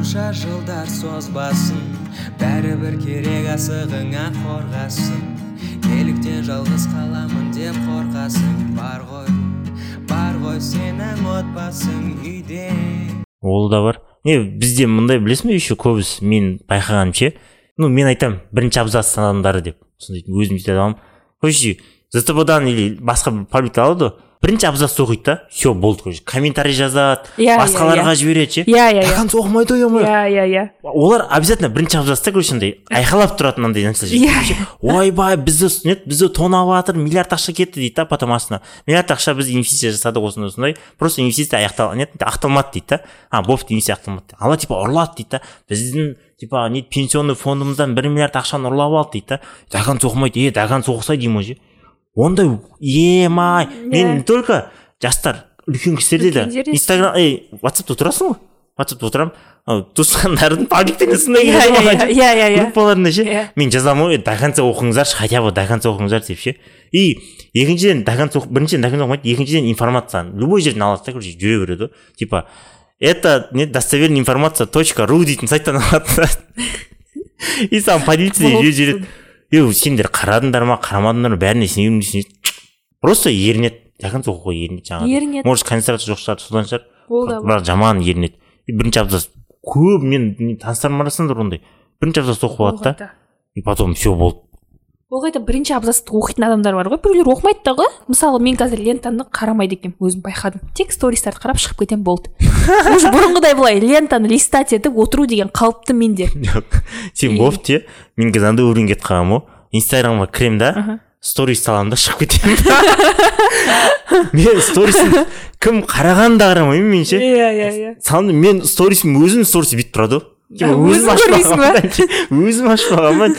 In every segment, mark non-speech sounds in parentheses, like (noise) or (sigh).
қанша жылдар созбасын бәрібір керек асығыңа қорғасын. Неліктен жалғыз қаламын деп қорқасың бар ғой бар ғой сенің отбасың үйде. Ол да бар. Не бізде мындай білесің бе еще көбісі мен байқағаным ну мен айтамын бірінші абзац адамдары деп. Сондай өзім сөйтіп аламын. Короче зтб дан или басқа бір пабликте алады ғой. Бірінші абзацты оқиды да. Все болды короче комментарий жазады иә басқаларға жібереді ше. Иә иә тағансы оқымайды ой иә иә иә. Олар обязательно бірінші абзацта короче андай айқайлап тұрады мынандай нәрселер иә ойбай бізді нет бізді тонап жатыр миллиард ақша кетті дейді да потом астына. Миллиард ақша біз инвестиция жасадық осындай осындай просто инвестиция аяқтал нет ақталмады дейді да. А бопты инвестиция ақталмады. Ала типа ұрлады дейді да. Біздің типа не пенсионный фондымыздан бір миллиард ақшаны ұрлап алды дейді да. Доганс оқымайды е доганс оқыса деймін ғой ондай емай мен не только жастар үлкен кісілерде де инстаграм ей ватсапта тұрасың ғой? Ватсапта отырамын. Туысқандардың пабликтеріне сондай иә иә иә иә группаларында ше. Мен жазамын ғой до конца оқыңыздаршы хотя бы до конца оқыңыздар деп ше. И екіншіден до конца біріншіден до конца оқымайды екіншіден информацияны любой жерден алады да короче жүре береді ғой. Типа это не достоверная информация точка ру дейтін сайттан алады (laughs) и саған полиция жібереді. Е сендер қарадыңдар ма? Қарамадыңдар ма? Бәріне сене просто ерінеді до конца оқуға ерінеді жаңағы. Ерінеді может концентрация жоқ шығар содан шығар. Ол да бірақ жаман ерінеді и бірінші абзац көп мен таныстарым арасында ондай. Бірінші абзац оқып алады да. И потом все болды. ол қайта бірінші абзацты оқитын адамдар бар ғой біреулер оқымайды да ғой мысалы мен қазір лентаны қарамайды екенмін өзім байқадым. Тек стористарды қарап шығып кетемін болды. (laughs) Уже бұрынғыдай былай лентаны листать етіп отыру деген қалыпты менде. (laughs) Жоқ сен болып те мен қазір андай уровеньге кетіп қалғанмын ғой инстаграмға кіремін да сторис саламын да шығып кетемін (laughs) мен сторисін кім қарағанын да қарамаймын мен ше. Иә иә иә. Мен сторисім өзім сторис бүйтіп тұрады ғой көрмейсің ба? өзім ашпағанмын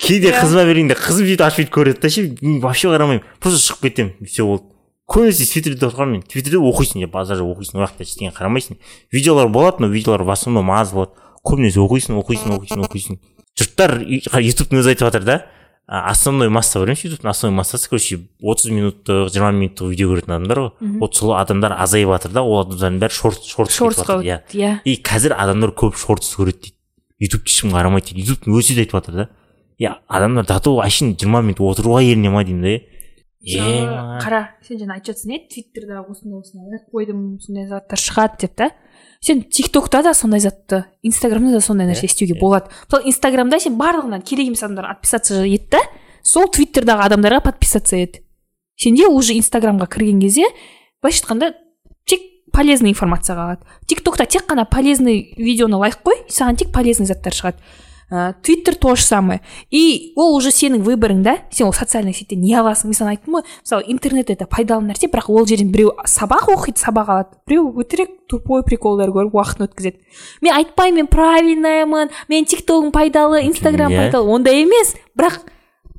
кейде қызыма бергенде қызым сөйтіп ашып бүйтіп көреді да ше мен вообще қарамаймын просто шығып кетемін все болды көбінесе твиттерде отырғанмын мен. Твиттерде оқисың базар оқисың ол жақта ештеңе қарамайсың. Видеолар болады но видеолар в основном аз болады. Көбінесе оқисың оқисың оқисың оқисың. Жұрттар ютубтың өзі айтып жатыр да основной масса бар емес ютубтың основной массасы короче отыз минуттық жиырма минуттық видео көретін адамдар ғой. Вот сол адамдар азайып жатыр да ол адамдардың бәрі шорт шорт шортсқа иә. иә. И қазір адамдар көп шортс көреді дейді. Ютубты ешкім қарамайды дейді. Ютубтың өзі де айтып жатыр да. Иә адамдар до әшейін жиырма минут отыруға ерене ма деймін да е қара сен жаңа айтып жатсың иә твиттерда осындай осындай қойдым сондай заттар шығады деп та сен тик токта да сондай затты инстаграмда да сондай нәрсе істеуге болады мысалы инстаграмда сен барлығына керек емес адамдарға отписаться ет та сол твиттердағы адамдарға подписаться ет сенде уже инстаграмға кірген кезде былайша айтқанда тек полезный информация қалады тик токта тек қана полезный видеоны лайк қой саған тек полезный заттар шығады ә, твиттер то же самое. И ол уже сенің выборың да? Сен ол социальный сетьте не аласың мен саған айттым ғой мысалы интернет это пайдалы нәрсе бірақ ол жерден біреу сабақ оқиды сабақ алады біреу өтірік тупой приколдар көріп уақытын өткізеді мен айтпаймын мен правильныймын мен тик тогым пайдалы инстаграм пайдалы. Ондай емес бірақ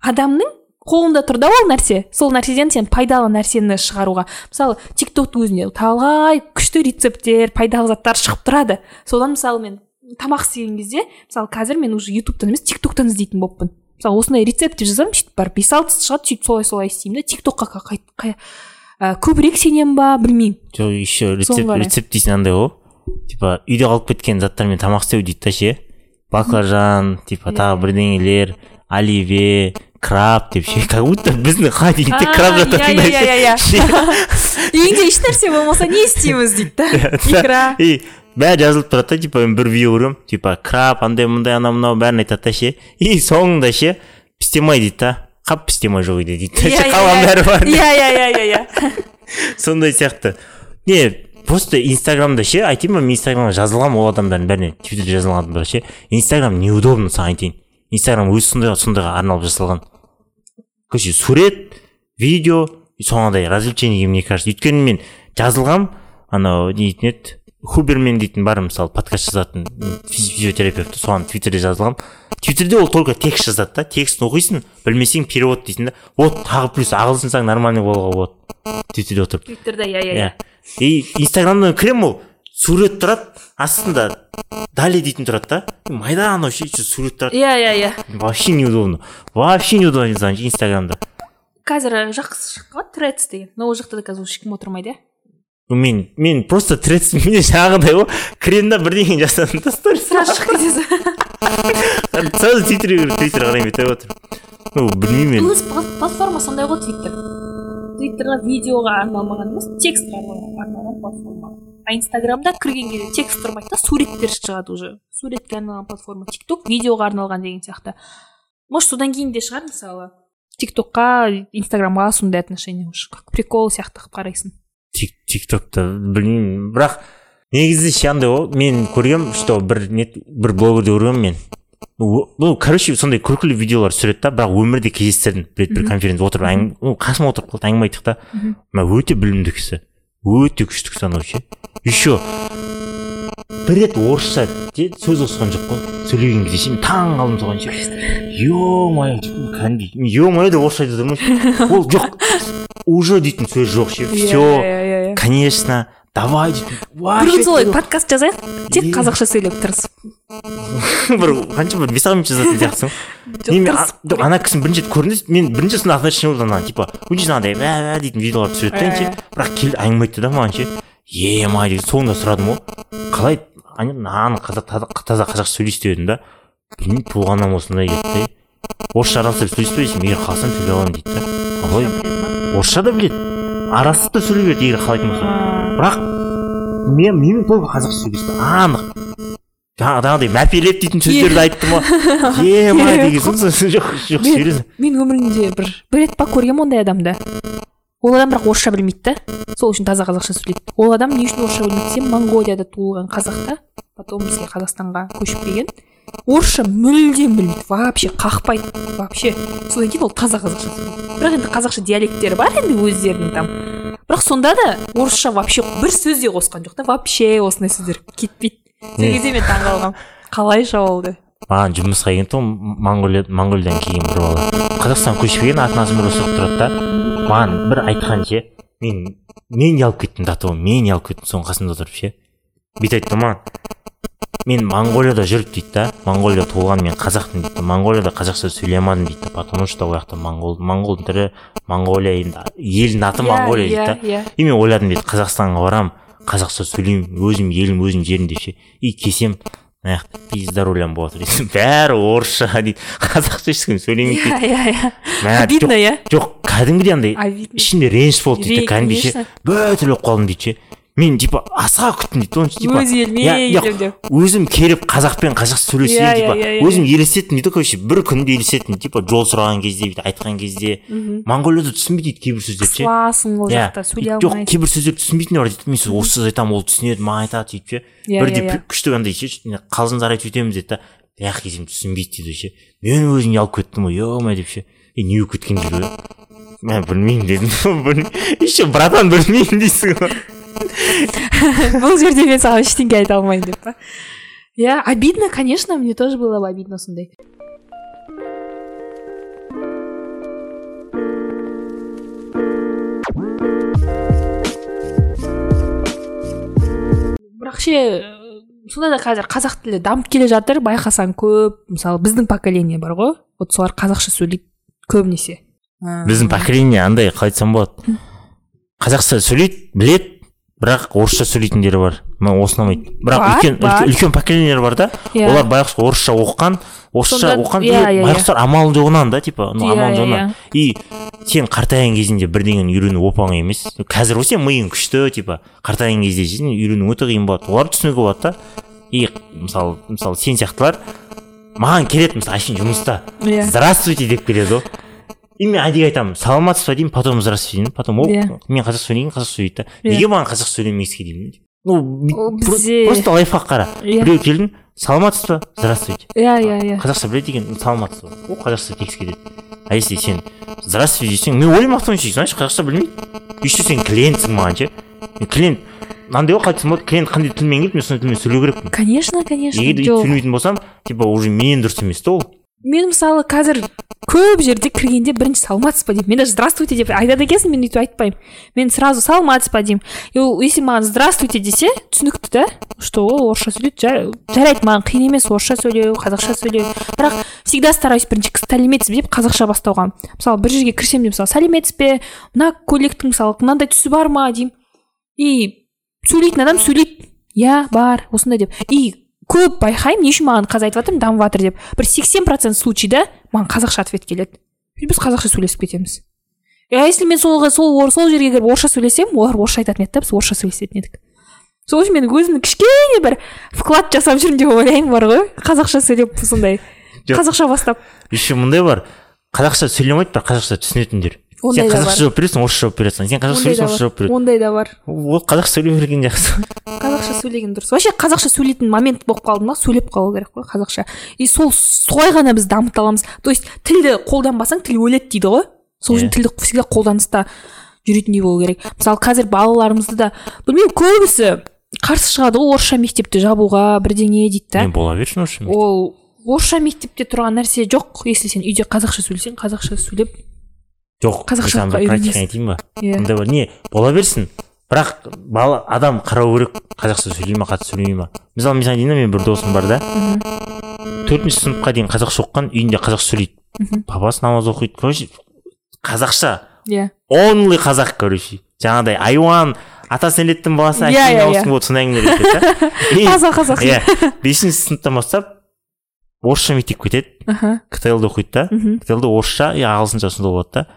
адамның қолында тұр да ол нәрсе сол нәрседен сен пайдалы нәрсені шығаруға. Мысалы тик токтың өзінде талай күшті рецепттер пайдалы заттар шығып тұрады содан мысалы мен тамақ істеген кезде мысалы қазір мен уже ютубтан емес тик токтан іздейтін болыппын мысалы осындай рецепт деп жазамын сөйтіп барып бес алтысы шығады сөйтіп солай солай істеймін да тик токқа көбірек сенемін ба білмеймін. Жоқ еще рецепт рецепт дейсің андай ғой. Типа үйде қалып кеткен заттармен тамақ істеу дейді да ше. Баклажан типа тағы бірдеңелер оливье краб деп ше. Как будто біздің холодильникте краб жататындай иә иә иә (laughs) үйіңде ешнәрсе болмаса не істейміз дейді да. (laughs) Икра. И бәрі жазылып тұрады да типа мен бір видео көремін типа краб андай мындай анау мынау бәрін айтады да ше и соңында ше пістемай дейді да қап пістемай жоқ үйде дейді да қалған бәрі бар иә иә иә иә иә сондай сияқты не просто инстаграмда ше айтайын ба мен инстаграмға жазылғанмын ол адамдардың бәріне твиттерде жазылған адамдарға ше инстаграм неудобно саған айтайын инстаграм өзі сондай сондайға арналып жасалған. короче сурет видео соңындай развлечение мне кажется. Өйткені мен жазылғам анау не дейтін еді? Хубермен дейтін бар мысалы подкаст жазатын физиотерапевт соған твиттерде жазылғам твиттерде ол только текст жазады да текстін оқисың білмесең перевод дейсің да. Вот тағы плюс ағылшынсаң нормальный болуға болады. Твиттерде отырып. Твиттерде иә иә иә. и инстаграмдан кіремін ол сурет тұрады астында далее дейтін тұрады да. Майда анау ше сурет тұрады. Иә иә иә. Вообще неудобно. Вообще неудобно инстаграмда. Қазір жақсы шыққан тредс деген. Но ол жақта да қазір ешкім отырмайды иә. Мен мен просто трец менде жаңағыдай ғой кіремін да бірдеңе жасадым да сторис сразу твиттерге кіріп твиттер қараймын деп отырмын ну білмеймін мен. Өз пла- платформа сондай ғой твиттер. Твиттерға видеоға арналмаған емес текстке арналған платформа. А инстаграмда кірген кезде текст тұрмайды да суреттер шығады уже. Суретке арналған платформа тик ток видеоға арналған деген сияқты. Может содан кейін де шығар мысалы. Тик токқа инстаграмға сондай отношение уже как прикол сияқты қылып қарайсың. Тик тиктокты білмеймін бірақ негізі ше андай ғой мен көргем что бір не бір блогерде көргенмін мен. Ну короче сондай күлкілі видеолар түсіреді да бірақ өмірде кездестірдім бір рет бір конференцияда отырып әңгіме ну қасыма отырып қалды әңгіме айттық та. Мына өте білімді кісі өте күшті кісі анау ше. Еще. Бір рет орысша сөз қосқан жоқ қой. Сөйлеген кезде ше мен таң қалдым соған ше е мое кәдімгідей. Е мое деп орысша айтып отырмын ол жоқ уже дейтін сөз жоқ ше. Все иә иә конечно давай дейтін бұрын вообще солай подкаст жазайық тек Иә. қазақша сөйлеп тырысып (laughs) бір қанша бір бес ақ минут жазатын сияқтысың. Ана кісіні бірінші рет көрдім мен бірінші сондай отношение болды ана типа өте жаңағыдай дейтін видеолар түсіреді да ше. Ә. бірақ келді әңгіме айтты да маған ше. Е май деген соңында сұрадым ғой. Қалай ана мынаны қазақ таза қазақша сөйлейсіз деп едім да. Білмеймін туғаннан осындай кетті орысша араласып десем егер қаласам сөйлей аламын дейді да. Ой орысша да біледі. Араласып та сөйлей береді егер қалайтын болса. Бірақ мен менімен только қазақша сөйлесті анық. Жаңа- жаңағыдай мәпелеп дейтін сөздерді айтты (laughs) ма е май деген жоқ жоқ мен өмірімде бір бір рет па көргенмін ондай адамды. Ол адам бірақ орысша білмейді да. Сол үшін таза қазақша сөйлейді. Ол адам не үшін орысша білмейді десем монғолияда туылған қазақ та потом бізге қазақстанға көшіп келген. Орысша мүлдем білмейді вообще қақпайды. Вообще. Содан кейін ол таза қазақша сөйлейді. Бірақ енді қазақша диалекттері бар енді өздерінің там. Бірақ сонда да орысша вообще бір сөз де қосқан жоқ та. Вообще осындай сөздер кетпейді. Сол кезде мен таң қалғанмын (laughs) қалайша ол деп. Маған жұмысқа келген тұғын моңғолия моңғолиядан келген бір бала қазақстанға көшіп келген атын атын бір соғып тұрады да маған бір айтқан ше мен мен ұялып кеттім до того мен ұялып кеттім соның қасында отырып ше? Бүйтіп айтты маған мен моңғолияда жүріп дейді да моңғолияда туылған мен қазақпын дейді да моңғолияда қазақша сөйлей алмадым дейді потому что ол жақта моңғол моңғолдың тілі моңғолия енді елдің аты моңғолия дейді да. иә. И мен ойладым дейді қазақстанға барамын қазақша сөйлеймін өзім елім өзім жерім деп ше и келсем мына жақта пизда рулям болады дейді (laughs) бәрі орысша дейді қазақша ешкім сөйлемейді иә дейді. иә иә. Мә, обидно иә? жоқ кәдімгідей андай ішімде реніш болды дейді кәдімгідей ше. бөтеліп қалдым дейді ше. Мен типа асыға күттім дейді оның типа. Өз еліме елім деп. өзім келіп қазақпен қазақша сөйлесейін Иә, типа. иә, иә, өзім елестеттім дейді короче бір күнде елестеттім типа жол сұраған кезде бүйтіп айтқан кезде. Моңғолияда түсінбейді дейді кейбір сөздерді ше. Қысыласың ол жақта сөйлей жоқ алмайсың кейбір сөздерді түсінбейтіндер бар дейді. Мен сіз осы сөз айтамын ол түсінеді маған айтады сөйтіп ше. Бірде күшті андай ше қалжыңдар айтып өтеміз деді да. Аяқ кезім түсінбейді дейді ше мен өзім ұялып кеттім ғой е деп ше. Е не болып кеткен жүр ғой мен білмеймін. Дедім (laughs) еще братан білмеймін дейсің ғой. Бұл жерде мен саған ештеңе айта алмаймын деп па иә обидно конечно мне тоже было бы обидно сондай бірақ ше сонда да қазір қазақ тілі дамып келе жатыр байқасаң көп. Мысалы біздің поколение бар ғой. Вот солар қазақша сөйлейді көбінесе. Біздің поколение андай қалай айтсам болады? Қазақша сөйлейді біледі. Бірақ орысша сөйлейтіндері бар. Маған осы ұнамайды бірақ үлкен үлкен, поколениелер бар да. Иә. олар байғұс орысша оқыған орысша оқыған иә, и иә, байғұстар амал жоғынан да типа ну амал жоғынан и сен қартайған кезінде бірдеңені үйрену оп оңай емес. Қазір ғой сен миың күшті типа қартайған кезде сен үйрену өте қиын болады. Оларды түсінуге болады да. И мысалы мысалы сен сияқтылар маған келеді мысалы әшейін жұмыста. Иә. Здравствуйте деп келеді ғой и мен әдейі айтамын саламатсыз ба деймін потом здравствуйте деймін потом ол мен қазақша сөйлейін қазақша сөйлейді да неге маған қазақша сөйлемегісі деймін ну бізде- просто лайфхак қара біреу келдің саламатсыз ба здравствуйте иә иә иә қазақша біледі екен саламатсыз ба ол қазақша текст кетеді а если сен здравствуйте десең мен ойлаймын автоматически значит қазақша білмейді еще сен клиентсің маған ше клиент мынандай ғой қалай айтсам болады клиент қандай тілмен келді мен сондай тілмен сөйлеу керекпін конечно конечно егер де сөйлемейтін болсам типа уже менен дұрыс емес та ол мен мысалы қазір көп жерде кіргенде бірінші саламатсыз ба деймін. Мен даже здравствуйте деп айтады екенсің мен өйтіп айтпаймын. Мен сразу саламатсыз ба деймін. И ол если маған здравствуйте десе түсінікті да. Что ол орысша сөйлейді жа- жарайды маған қиын емес орысша сөйлеу қазақша сөйлеу. Бірақ всегда стараюсь бірінші сәлеметсіз бе деп қазақша бастауға. Мысалы бір жерге кірсем де мысалы сәлеметсіз бе мына көйлектің мысалы мынандай түсі бар ма деймін. И сөйлейтін адам сөйлейді. Иә бар осындай деп. И көп байқаймын не үшін маған қазір айтып жатырмын дамып жатыр деп. Бір сексен процент случайда маған қазақша ответ келеді. И біз қазақша сөйлесіп кетеміз. А если мен сол сол сол жерге кіріп орысша сөйлесем олар орысша айтатын еді да біз орысша сөйлесетін едік. Сол үшін мен өзімнің кішкене бір вклад жасап жүрмін деп ойлаймын бар ғой. Қазақша сөйлеп сондай. Қазақша бастап. Еще мындай бар. Қазақша сөйлемейді бірақ қазақша түсінетіндер. Сен қазақша жауап бересің орысша жауап бересің. Сен қазақша сөйлесің орысша жауап береді. Ондай да бар. Ол қазақша сөйлей берген жақсы. Қазақша сөйлеген дұрыс. Вообще қазақша сөйлейтін момент болып қалды ма? Сөйлеп қалу керек қой қазақша. И сол солай ғана біз дамыта аламыз. То есть тілді қолданбасаң тіл өледі дейді ғой. Сол үшін тілді всегда қолданыста жүретіндей болу керек. Мысалы қазір балаларымызды да білмеймін көбісі қарсы шығады ғой орысша мектепті жабуға бірдеңе дейді да. Бола берсін орысша ол орысша мектепте тұрған нәрсе жоқ если сен үйде қазақша сөйлесең қазақша сөйлеп жоқ қазақша практика айтайын ба? Иә. Бар. Не бола берсін. Бірақ бала адам қарау керек. Қазақша сөйлей ма қатты сөйлемей ма мысалы мен саған да менің бір досым бар да. Төртінші сыныпқа дейін қазақша оқыған үйінде қазақша сөйлейді. Папасы намаз оқиды короче қазақша. Иә. Онли қазақ короче. Жаңағыдай айуан ата сәлеттің баласы Иә, әкең иә, ауысың болады сондай әңгімелер айтады да. (laughs) Таза қазақ. иә бесінші сыныптан бастап орысша мектепке кетеді. Аха. Ктл да оқиды да. Мхм ктл да орысша и ағылшынша сонда болады да.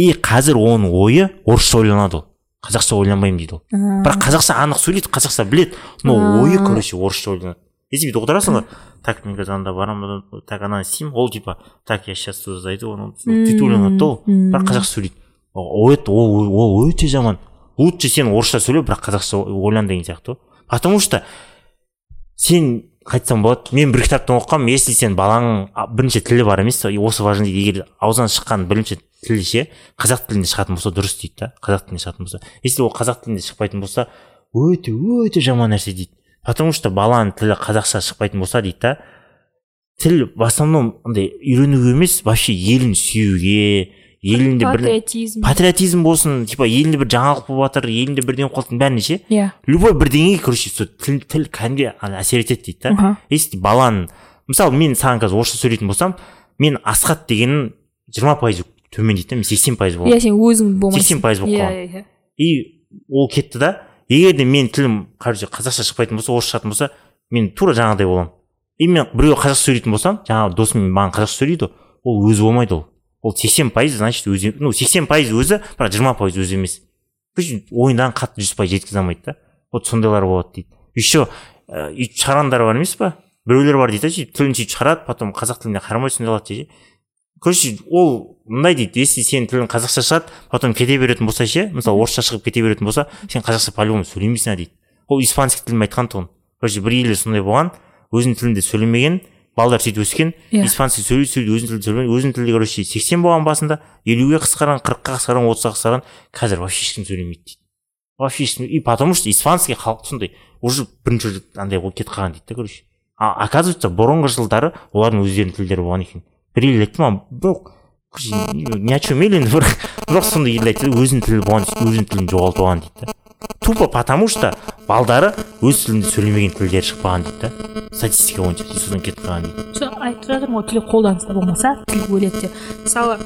И қазір оның ойы орысша ойланады ол. Қазақша ойланбаймын дейді ол. Бірақ қазақша анық сөйлейді қазақша біледі. Но ойы короче орысша ойланады. Если бүйтіп отырасың ғой так мен қазір анда барамын так ананы істеймін. Ол типа так я сейчас туда зайду оны сөйтіп ойланады да ол. Бірақ қазақша сөйлейді. Ол ол өте жаман. Лучше сен орысша сөйле бірақ қазақша ойлан деген сияқты ғой потому что сен айтсам болады мен бір кітаптан оқығанмын. Если сен балаңның бірінші тілі бар емес осы важно егер аузынан шыққан бірінші тілі ше қазақ тілінде шығатын болса дұрыс дейді да қазақ тілінде шығатын болса. Если ол қазақ тілінде шықпайтын болса өте өте жаман нәрсе дейді. Потому что баланың тілі қазақша шықпайтын болса дейді да тіл в основном андай үйренуге емес вообще елін сүюге елінде бір патриотизм. Патриотизм болсын типа елінде бір жаңалық болып жатыр елінде бірдеңе болып жатыр бәріне ше иә. Любой бірдеңеге короче сол тіл тіл кәдімгідей ана әсер етеді дейді да. Аха. если баланың мысалы мен саған қазір орысша сөйлейтін болсам мен асхат дегеннің жиырма пайызы төмен дейді да мен сексен пайыз боламын иә сен өзің болмайсың. 80 пайыз болып иә қаламын. иә. Иә и ол кетті да егер де менің тілім қазақша шықпайтын болса орысша шығатын болса мен тура жаңағыдай боламын. И мен біреу қазақша сөйлейтін болсам жаңағы досым маған қазақша сөйлейді ол өзі болмайды ол. Ол сексен пайыз значит өзі ну сексен пайыз өзі бірақ жиырма пайыз өзі емес. Короче ойынан қатты жүз пайыз жеткізе алмайды да. Вот сондайлар болады дейді. Еще ә, өйтіп шығарғандар бар емес па біреулер бар дейді да сөйтіп тілін сөйтіп шығарады потом қазақ тіліне қарамай сондай қылады дейді. Короче ол мындай дейді если сенің тілің қазақша шығады потом кете беретін болса ше мысалы орысша шығып кете беретін болса сен қазақша по любому сөйлемейсің дейді. Ол испанский тілін айтқан тұғын. Короче бір елде сондай болған өзінің тілінде сөйлемеген балдар сөйтіп өскен Иә. испанский сөйлейді сөйлейді өзінің тілінде сөйлемеген өзінің тілінде короче сексен болған басында елуге қысқарған қырыққа қысқарған отызға қысқарған қазір вообще ешкім сөйлемейді дейді. Вообще ешкім и потому что испанский халық сондай уже бірінші рет андай болып кетіп қалған дейді да короче. А оказывается бұрынғы жылдары олардың өздерінің тілдері болған екен. Бір ел айтты маған жоқ ни о чем енді бірақ бірақ сондай ел айтты да, өзінің тілі болған өзінің тілін жоғалтып алған дейді да. Тупо потому что балдары өз тілінде сөйлемеген тілдері шықпаған дейді да. Статистика бойынша содан кетіп қалған дейді. Сол айтып жатырмын ғой тіл қолданыста болмаса тіл өледі деп. Мысалы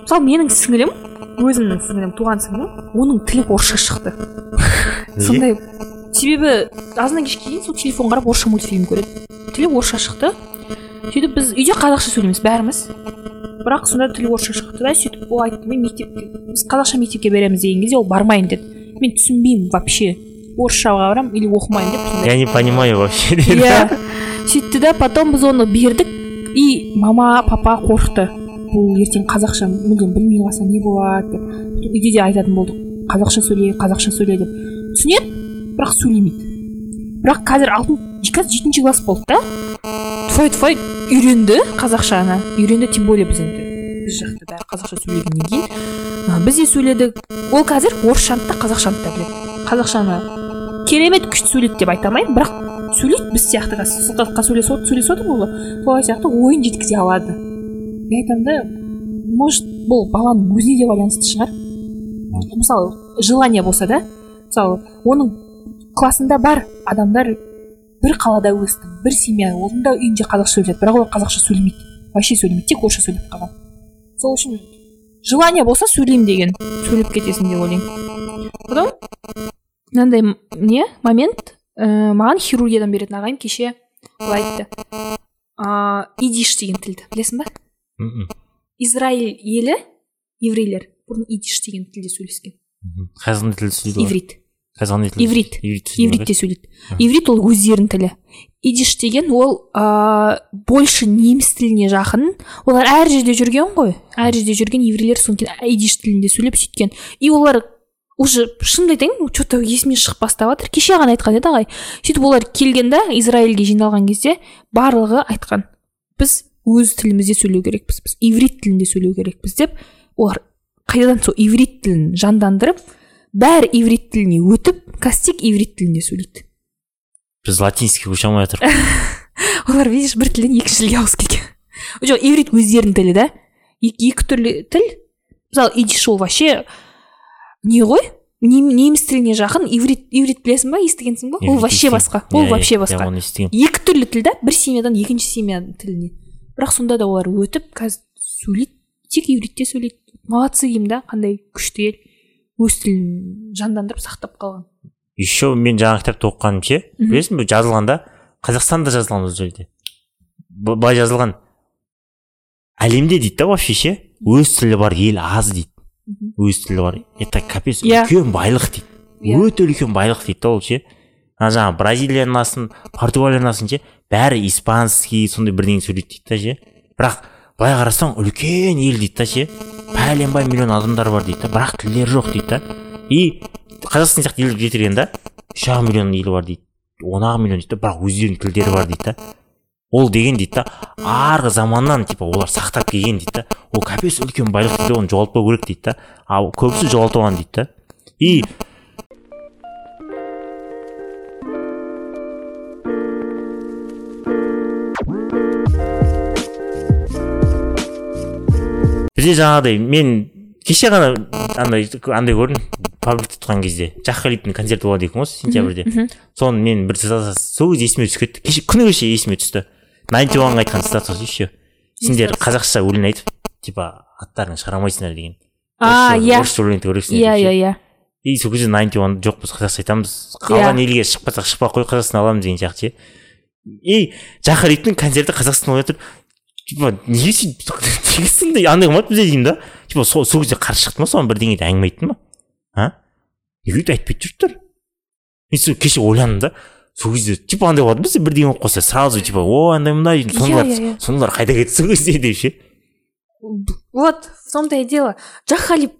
мысалы менің сіңілім өзімнің сіңілім туған сіңілім оның тілі орысша шықты. (laughs) Сондай себебі азаннан кешке дейін сол телефон қарап орысша мультфильм көреді. Тілі орысша шықты сөйтіп біз үйде қазақша сөйлейміз бәріміз. Бірақ сонда тілі орысша шықты да сөйтіп ол айтты мен мектепке біз қазақша мектепке береміз деген кезде ол бармаймын деді. Мен түсінбеймін вообще орысшаға барамын или оқымаймын деп я не понимаю вообще. Деді иә. Сөйтті да потом біз оны бердік. И мама папа қорықты. Бұл ертең қазақша мүлдем білмей қалса не болады? деп. Үйде де айтатын болдық. Қазақша сөйле қазақша сөйле деп. Түсінеді бірақ сөйлемейді. Бірақ қазір алтын қазір жетінші класс болды да. Тфай тфай үйренді қазақшаны үйренді тем более біз енді біз жақта бәрі қазақша сөйлегеннен кейін. Біз де сөйледік. Ол қазір орысшаны да қазақшаны да біледі. Қазақшаны керемет күшті сөйлейді деп айта алмаймын бірақ сөйлейді біз сияқты қазір. Сөйлесіп сөйлесіп отырмыз ғой солай сияқты ойын жеткізе алады. Мен айтамын да может бұл баланың өзіне де байланысты шығар. Мысалы желание болса да мысалы оның классында бар адамдар бір қалада өстім бір семья оның да үйінде қазақша сөйлеседі бірақ олар қазақша сөйлемейді вообще сөйлемейді тек орысша сөйлеп қалған. Сол үшін желание болса сөйлеймін деген сөйлеп кетесің деп ойлаймын. Потом мынандай не момент ә, маған хирургиядан беретін ағайым кеше былай айтты. Ыыы идиш деген тілді білесің ба? Израиль елі еврейлер бұрын идиш деген тілде сөйлескен. Қандай тілде сөйлейді иврит. Тілде иврит. ивритте сөйлейді иврит. ол өздерінің тілі. Идиш деген ол ыыы больше неміс тіліне жақын. Олар әр жерде жүрген ғой. Әр жерде жүрген еврейлер сондықтан идиш тілінде сөйлеп сөйткен и олар уже шынымды айтайын че то есімнен шығып бастап жатыр кеше ғана айтқан еді ағай. Сөйтіп олар келген да израильге жиналған кезде барлығы айтқан. Біз өз тілімізде сөйлеу керекпіз біз иврит тілінде сөйлеу керекпіз деп олар қайтадан сол иврит тілін жандандырып бәрі иврит тіліне өтіп тек иврит тілінде сөйлейді. Біз латинский көше алмай жатырмық олар видишь бір тілден екінші тілге ауысып кеткен. Жоқ иврит өздерінің тілі да? Екі, екі түрлі тіл. Мысалы идиш ол вообще не ғой? Нем- неміс тіліне жақын иврит иврит білесің ба естігенсің ба? Ол вообще басқа. Ол вообще басқа. екі түрлі тіл да? Бір семьядан екінші семья тіліне. Бірақ сонда да олар өтіп қазір сөйлейді тек ивритте сөйлейді. Молодцы деймін да? Қандай күшті ел. Өз тілін жандандырып сақтап қалған. Еще мен жаңа кітапты оқығаным ше? Білесің бе жазылғанда қазақстанда жазылған ол жерде. Былай жазылған. Әлемде дейді да вообще ше? Өз тілі бар ел аз дейді. Өз тілі бар. Это капец Иә. үлкен байлық дейді. Иә. өте үлкен байлық дейді да ол ше? Ана жаңағы бразилияның асын португалияның асын ше? Бәрі испанский сондай бірдеңе сөйлейді дейді да ше? Бірақ былай қарасаң үлкен ел дейді да ше? Пәленбай миллион адамдар бар дейді бірақ тілдері жоқ дейді и қазақстан сияқты елге кетірген да үш ақ миллион елі бар дейді. он ақ миллион дейді бірақ өздерінің тілдері бар дейді да. Ол деген дейді да арғы заманнан типа олар сақтап келген дейді да. Ол капец үлкен байлық дейді оны жоғалтпау керек дейді да. Ал көбісі жоғалтып алған дейді да. И бізде жаңағыдай мен кеше ғана андай андай көрдім. Пабликте тұрған кезде жақ халиптің концерті болады екен ғой сентябрьде. соны мен бір сол кезде есіме түсіп кетті. Кеше күні кеше есіме түсті. Найнти уанға айтқан цитатасы еще сендер қазақша өлең айтып типа аттарың шығара алмайсыңдар деген. А иә. орысша өлең айту керексіңдер иә иә иә. И сол кезде найнти уан жоқ біз қазақша айтамыз қалған Иә. елге шықпасақ шықпай ақ қой қазақстан аламыз деген сияқты ше. И жахариптің концерті қазақстанда болып жатыр типа неге сөйтіп неге сондай андай қылмады бізде деймін да? Типа сол сол кезде қарсы шықты ма соған бірдеңе де әңгіме айтты ма а? Неге өйтіп айтпай жүрсіздер мен сол кеше ойландым да сол кезде типа андай болады бізде бірдеңе болып қалса сразу типа о андай мындай Иә, сондайлар иә, иә. сондайлар қайда кетті сол кезде деп ше? Вот в том то и дело. Жахалип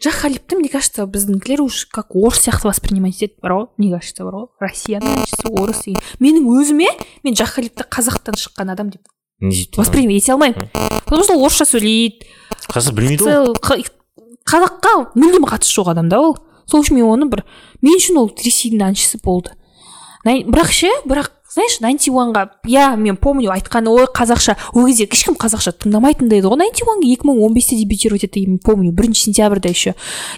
жахалипті мне кажется біздіңкілер уже как орыс сияқты воспринимать етеді бар ғой мне кажется бар ғой. Россияның әншісі орыс. Деген менің өзіме мен жахалипті қазақтан шыққан адам деп воспринимать ете алмаймын потому что орысша сөйлейді қазақша білмейді ғой қазаққа мүлдем қатысы жоқ адам да ол? Сол үшін мен оны бір мен үшін ол ресейдің әншісі болды. Бірақ ше бірақ знаешь найнти уанға иә мен помню айтқаны ой қазақша ол кезде ешкім қазақша тыңдамайтын еді ғой. Найнти уанға екі мың он бесте дебютировать етті мен помню бірінші сентябрьда еще.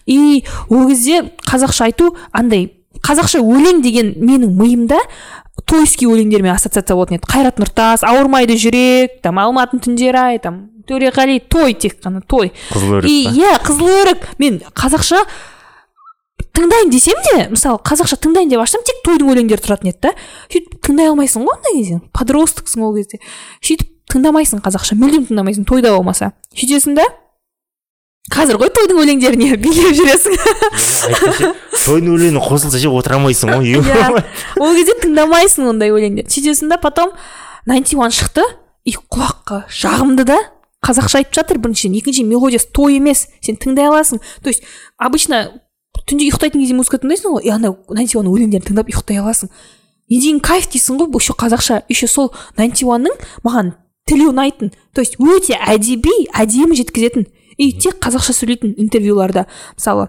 И ол кезде қазақша айту андай қазақша өлең деген менің миымда тойский өлеңдермен ассоциация болатын еді. Қайрат нұртас ауырмайды жүрек там алматының түндері ай там төреғали той тек қана той қызыл и өрік па? иә қызыл өрік мен қазақша тыңдайын десем де мысалы қазақша тыңдайын деп ашсам тек тойдың өлеңдері тұратын еді да. Сөйтіп тыңдай алмайсың ғой андай кезде подростксың ол кезде. Сөйтіп тыңдамайсың қазақша мүлдем тыңдамайсың тойда болмаса. Сөйтесің да қазір ғой тойдың өлеңдеріне (laughs) билеп жүресің. Тойдың өлеңі қосылса ше отыра алмайсың ғой иә. Ол кезде тыңдамайсың ондай өлеңдер сөйтесің да потом найнти уан шықты. И құлаққа жағымды да қазақша айтып жатыр біріншіден. Екіншіден мелодиясы той емес. Сен тыңдай аласың. То есть обычно түнде ұйықтайтын кезде музыка тыңдайсың ғой и ана найнти уанның өлеңдерін тыңдап ұйықтай аласың. Не деген кайф дейсің ғой еще қазақша еще сол найнти уанның маған тілі ұнайтын то есть өте әдеби әдемі жеткізетін. И тек қазақша сөйлейтін интервьюларда. Мысалы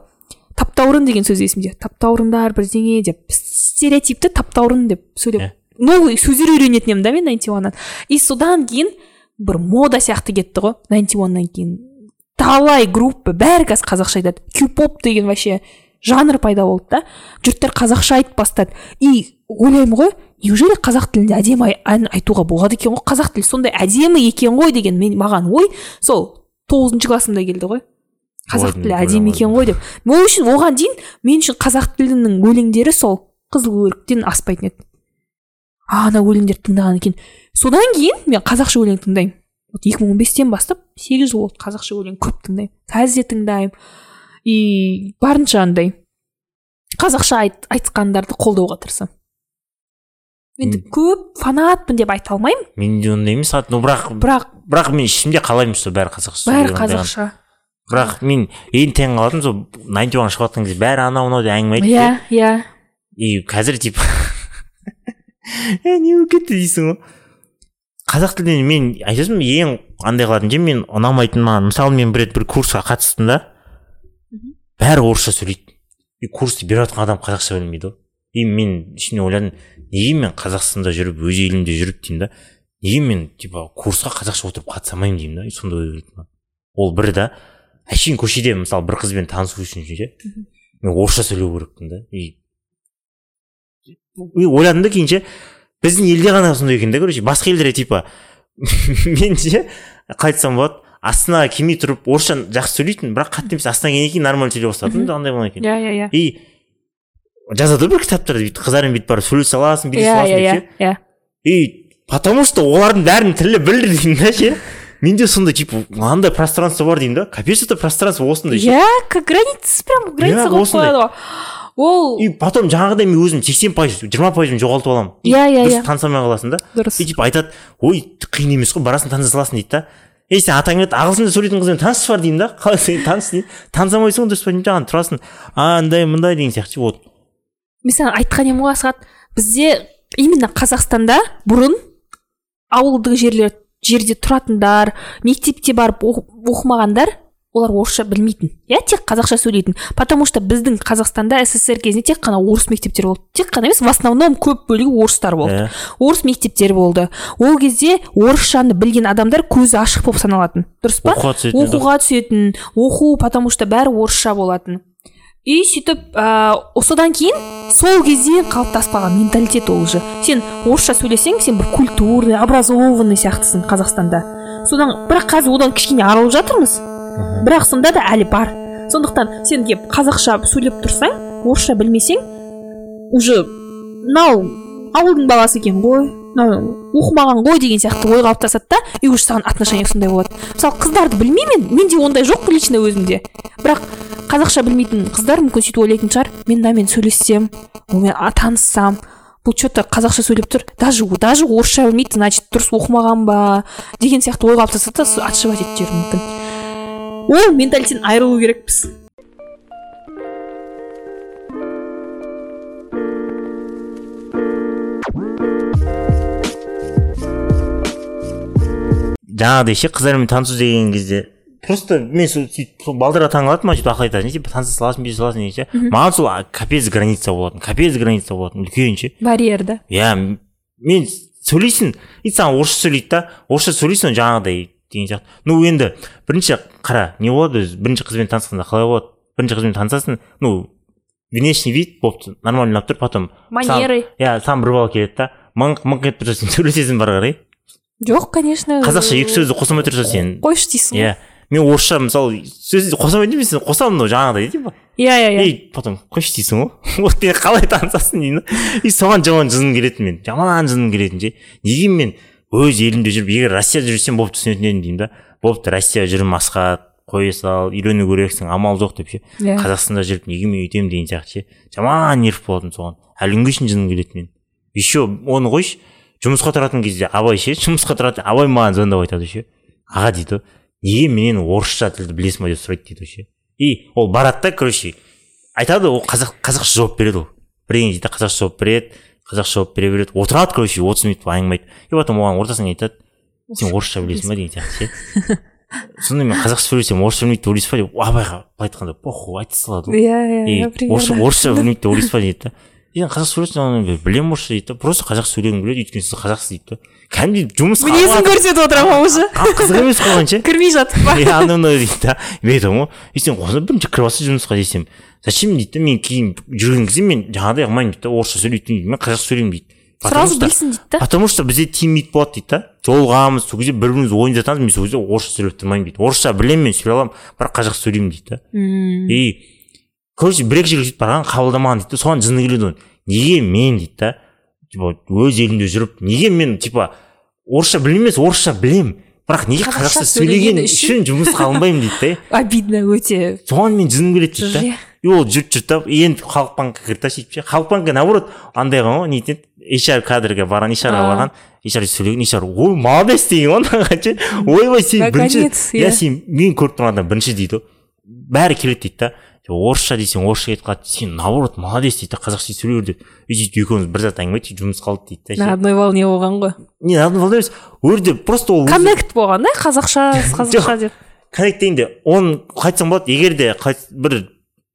таптаурын деген сөз есімде. Таптаурындар бірдеңе деп. Стереотипті таптаурын деп сөйлеп новый сөздер үйренетін едім да мен найнти уаннан и содан кейін бір мода сияқты кетті ғой. Найнти уаннан кейін. Талай группа бәрі қазір қазақша айтады. Кю поп деген вообще жанр пайда болды да. Жұрттар қазақша айтып бастады. И ойлаймын ғой неужели қазақ тілінде әдемі ән айтуға болады екен ғой? Қазақ тілі сондай әдемі екен ғой деген мен маған ой. Сол тоғызыншы классымда келді ғой. Қазақ тілі әдемі екен ғой деп. ол үшін оған дейін мен үшін қазақ тілінің өлеңдері сол қызыл өріктен аспайтын еді. А ана өлеңдерді тыңдағаннан кейін содан кейін мен қазақша өлең тыңдаймын. Вот екі мың он бестен бастап сегіз жыл болды қазақша өлең көп тыңдаймын. Қазір де тыңдаймын. И барынша андай қазақша айт, айтқандарды қолдауға тырысамын. Енді көп фанатпын деп айта алмаймын. Мен де ондай емес. Ну бірақ бірақ бірақ мен ішімде қалаймын что бәрі қазақша бәрі қазақша. Бірақ мен ең таң қалатыным сол найнти уан шығып жатқан кезде бәрі анау мынау деп әңгіме айтты иә иә. И қазір типа е (laughs) не болып кетті дейсің ғой. Қазақ тілінен мен айтасың ең андай қылатын жер мен ұнамайтын маған мысалы мен бір рет бір курсқа қатыстым да. Бәрі орысша сөйлейді. И курсты беріп жатқан адам қазақша білмейді ғой. И мен ішімнен ойладым неге мен қазақстанда жүріп өз елімде жүріп деймін да неге мен типа курсқа қазақша отырып қатыса алмаймын деймін да? И сондай ой келді ол бір да әшейін көшеде мысалы бір қызбен танысу үшін ше мен орысша сөйлеу керекпін да. И и ойладым да кейін ше біздің елде ғана сондай екен да короче басқа елдерде типа. (laughs) Мен ше қалай айтсам болады астанаға келмей тұрып орысша жақсы сөйлейтін бірақ қатты емес астанаға келгеннен кейін нормально сөйлей бастадым да андай болған екен. Иә иә иә. И жазады ғой бір кітаптарда бүйтіп қыздармен бүйтіп барып сөйлесе аласың билесе иә аласың иә деп иә ше иә и потому что олардың бәрінің тілі бір деймін да ше менде сондай типа мынандай пространство бар деймін да капец это пространство осындай иә как граница прям граница қойып қояды ғой ол и потом жаңағыдай мен өзім сексен пайыз жиырма пайызын жоғалтып аламын И Иә, иә, дұрыс иә. таныса алмай қаласың да дұрыс и типа айтады ой қиын емес қой барасың таныса саласың дейді да ей сен атаң еді ағылшында сөйлейтін қызбен таныс бар деймін да қалай сен таныс деймін таныса алмайсың ғой дұрыс па деймін жаңағы тұрасың андай мындай деген сияқты ше вот мен саған айтқан едім ғой асхат бізде именно қазақстанда бұрын ауылдық жерлер жерде тұратындар мектепте барып оқы- оқымағандар олар орысша білмейтін. Иә тек қазақша сөйлейтін. Потому что біздің қазақстанда ссср кезінде тек қана орыс мектептер болды. Тек қана емес в основном көп бөлігі орыстар болды. Иә. орыс мектептері болды. Ол кезде орысшаны білген адамдар көзі ашық болып саналатын. Дұрыс па? Оқуға түсетін оқу потому что бәрі орысша болатын. И сөйтіп ыыы содан кейін сол кезде қалыптасып қалған менталитет ол уже. Сен орысша сөйлесең сен бір культурный образованный сияқтысың қазақстанда. Содан бірақ қазір одан кішкене арылып жатырмыз. Бірақ сонда да әлі бар. Сондықтан сен келіп қазақша сөйлеп тұрсаң орысша білмесең уже мынау ауылдың баласы екен ғой. Мынау оқымаған ғой деген сияқты ой қалыптасады да и уже саған отношение сондай болады. Мысалы қыздарды білмеймін менде ондай жоқ лично өзімде. Бірақ қазақша білмейтін қыздар мүмкін сөйтіп ойлайтын шығар. Мен мынамен сөйлессем онымен таныссам бұл че то қазақша сөйлеп тұр. Даже даже орысша білмейді значит дұрыс оқымаған ба деген сияқты ой қалыптасады да отшивать етіп жіберуі мүмкін. Ол менталитеттен айырылу керекпіз. Жаңағыдай ше қыздармен танысу деген кезде просто мен сол сөйтіп сол балдарға таң қалатынмын маған сөйтіп ақыл айтады типа таныса саласың бүйте саласың деген ше. Маған сол капец граница болатын капец граница болатын үлкен ше. Барьер да. Иә мен сөйлейсің и саған орысша сөйлейді да орысша сөйлейсің жаңағыдай деген сияқты. Ну енді бірінші қара не болады өзі? Бірінші қызбен танысқанда қалай болады? Бірінші қызбен танысасың ну внешний вид болыпты нормально ұнап тұр потом манеры. Иә саған бір бала келеді да. Мыңқ мыңқ етіп тұрса сен (laughs) сөйлесесің бары қарай. Жоқ конечно қазақша екі сөзді қоса алмай тұрса сен? қойшы дейсің ғой. Иә. Мен орысша мысалы сөз қоса алмайтын емес қосамын мынау жаңағыдай типа иә иә иә. И потом қойшы дейсің ғой. (laughs) Вот мен қалай танысасың деймін да и соған жаман жыным келетін мен. Жаман жыным келетін ше неге мен өз елімде жүріп егер россияда жүрсем болып түсінетін едім деймін да. Болыпты россияда жүрмін асхат қоя сал үйрену керексің амал жоқ деп ше. Иә. қазақстанда жүріп неге мен өйтемін деген сияқты ше. Жаман нерв болатын соған. Әлі күнге шейін жыным келеді мен. Еще оны қойшы. Жұмысқа тұратын кезде абай ше жұмысқа тұратын абай маған звондап айтады ше. Аға дейді. Неге менен орысша тілді білесің ба? деп сұрайды дейді ше. И ол барады да короче айтады ол қазақ қазақша жауап береді ол. Бірдеңе дейді қазақша жауап береді қазақша жауап бере береді. Отырады короче отыз минут әңгіме айтып и потом оған ортасынан айтады сен орысша білесің ба? деген сияқты ше. сонда мен қазақша сөйлесем орысша білмейді деп ойлайсыз ба деп абайға былай айтқанда похуй айта салады ғой иә иә орысша білмейді деп ойлайсыз ба дейді да. Сен қазақша сөйлейсің білемін орысша дейді да просто қазақша сөйлегім келеді өйткені сіз қазақсыз дейді да кәдімгідей жұмысқа мінезін көрсетіп отырамын ғой уже қызық емес қалған ше кірмей жатып па иә ана мынау дейді да мен айтамын ғой и сен қоса бірінші кіріп алса жұмысқа десем зачем дейді да мен кейін жүрген кезде мен жаңағыдай қылмаймын дейді да орысша сөйлейтін дейді мен қазақша сөйлеймін дейді сразу білсін дейді да потому что бізде тимейді болады дейді да жолығамыз сол кезде бір бірімізді ойнап жатамыз мен сол кезде орысша сөйлеп тұрмаймын дейді орысша білемін мен сөйлей аламын бірақ қазақша сөйлеймін дейді да и короче бір екі жерге сөйтіп барған қабылдамаған дейді соған жыны келеді неге мен дейді да типа өз елімде жүріп неге мен типа орысша білмеймін емес орысша білемін бірақ неге қазақша сөйлеген үшін жұмысқа алынбаймын дейді да обидно өте соған мен жыным келеді дейді да и ол жүріп жүрді да енді халық банкқа кірді да сөйтіп ше халық банкке наоборот андай ғой не етеді HR кадрға барған HR ға А. барған HR сөйлеген HR ой молодец деген ғой маған ше ойбай сен бірінші иә сен мен көріп тұрған адам бірінші дейді ғой бәрі келеді дейді да орысша десең орысша кетіп қалады сен наоборот молодец дейді да қазақша сөйлей бер деп. И сөйтіп екеуміз бір зат әңгіме айтып жұмыс қалды дейді да на одной волне болған ғой. Не на одной волне емес ол жерде просто ол коннект болған да қазақша (laughs) қазақша деп. коннект дегенде оны қалай айтсам болады егер де бір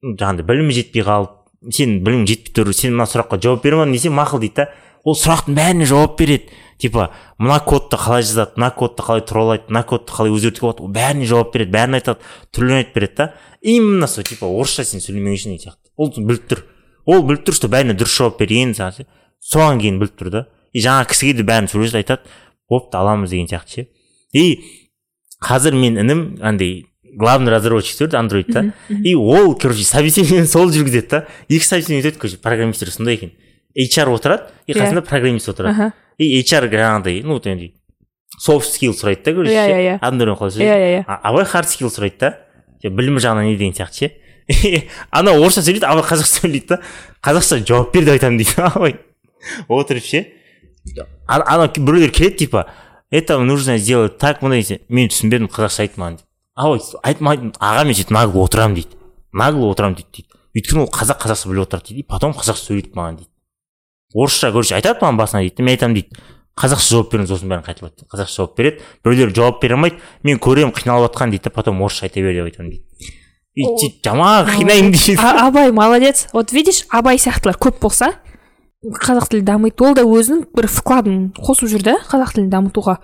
жаңағыдай білімі жетпей қалып сен білімің жетпей тұр сен мына сұраққа жауап бере алмадың десең мақұл дейді да ол сұрақтың бәріне жауап береді. Типа мына кодты қалай жазады мына кодты қалай туралайды мына кодты қалай өзгертуге болады ол бәріне жауап береді бәрін айтады түрлерін айтып береді да. Именно сол типа орысша сен сөйлемеген үшін деген сияқты. Ол біліп тұр. Ол біліп тұр что бәріне дұрыс жауап берген саған соған кейін біліп тұр да. И жаңағы кісіге де бәрін сөйлесіп айтады. Бопты аламыз деген сияқты ше. И қазір мен інім андай главный разработчик еді андроидта и ол короче собеседование (laughs) сол жүргізеді да. Екі собеседование өтеді короче программисттер сондай екен. HR отырады и Иә. қасында программист отырады. Аха. И HR жаңағыдай ну вот енді софт скилл сұрайды да короче Иә, иә, иә. адамдармен қалай иә иә иә. Абай хард скилл сұрайды да. Же білімі жағынан не деген сияқты ше? (laughs) Ана орысша сөйлейді абай қазақша сөйлейді да. Қазақша жауап бер деп айтамын дейді. (laughs) Абай отырып ше? Ана біреулер келеді типа это нужно сделать так мындай десе мен түсінбедім қазақша айт маған дейді абай айтмайды аға мен сөйтіп нагло отырамын дейді. Нагло отырамын дейді дейді. Өйткені ол қазақ қазақша біліп отырады дейді. И потом қазақша сөйлейді маған дейді. Орысша короче айтады маған басынан дейді мен айтамын дейді. Қазақша жауап беріңіз осының бәрін қайталап қазақша жауап береді. Біреулер жауап бере алмайды. Мен көремін қиналып жатқан дейді потом орысша айта бер деп айтамын дейді. Сөйтіп жаман қинаймын дейді. абай молодец. Вот видишь абай сияқтылар көп болса қазақ тілі дамиды ол да өзінің бір вкладын қосып жүр да қазақ тілін дамытуға.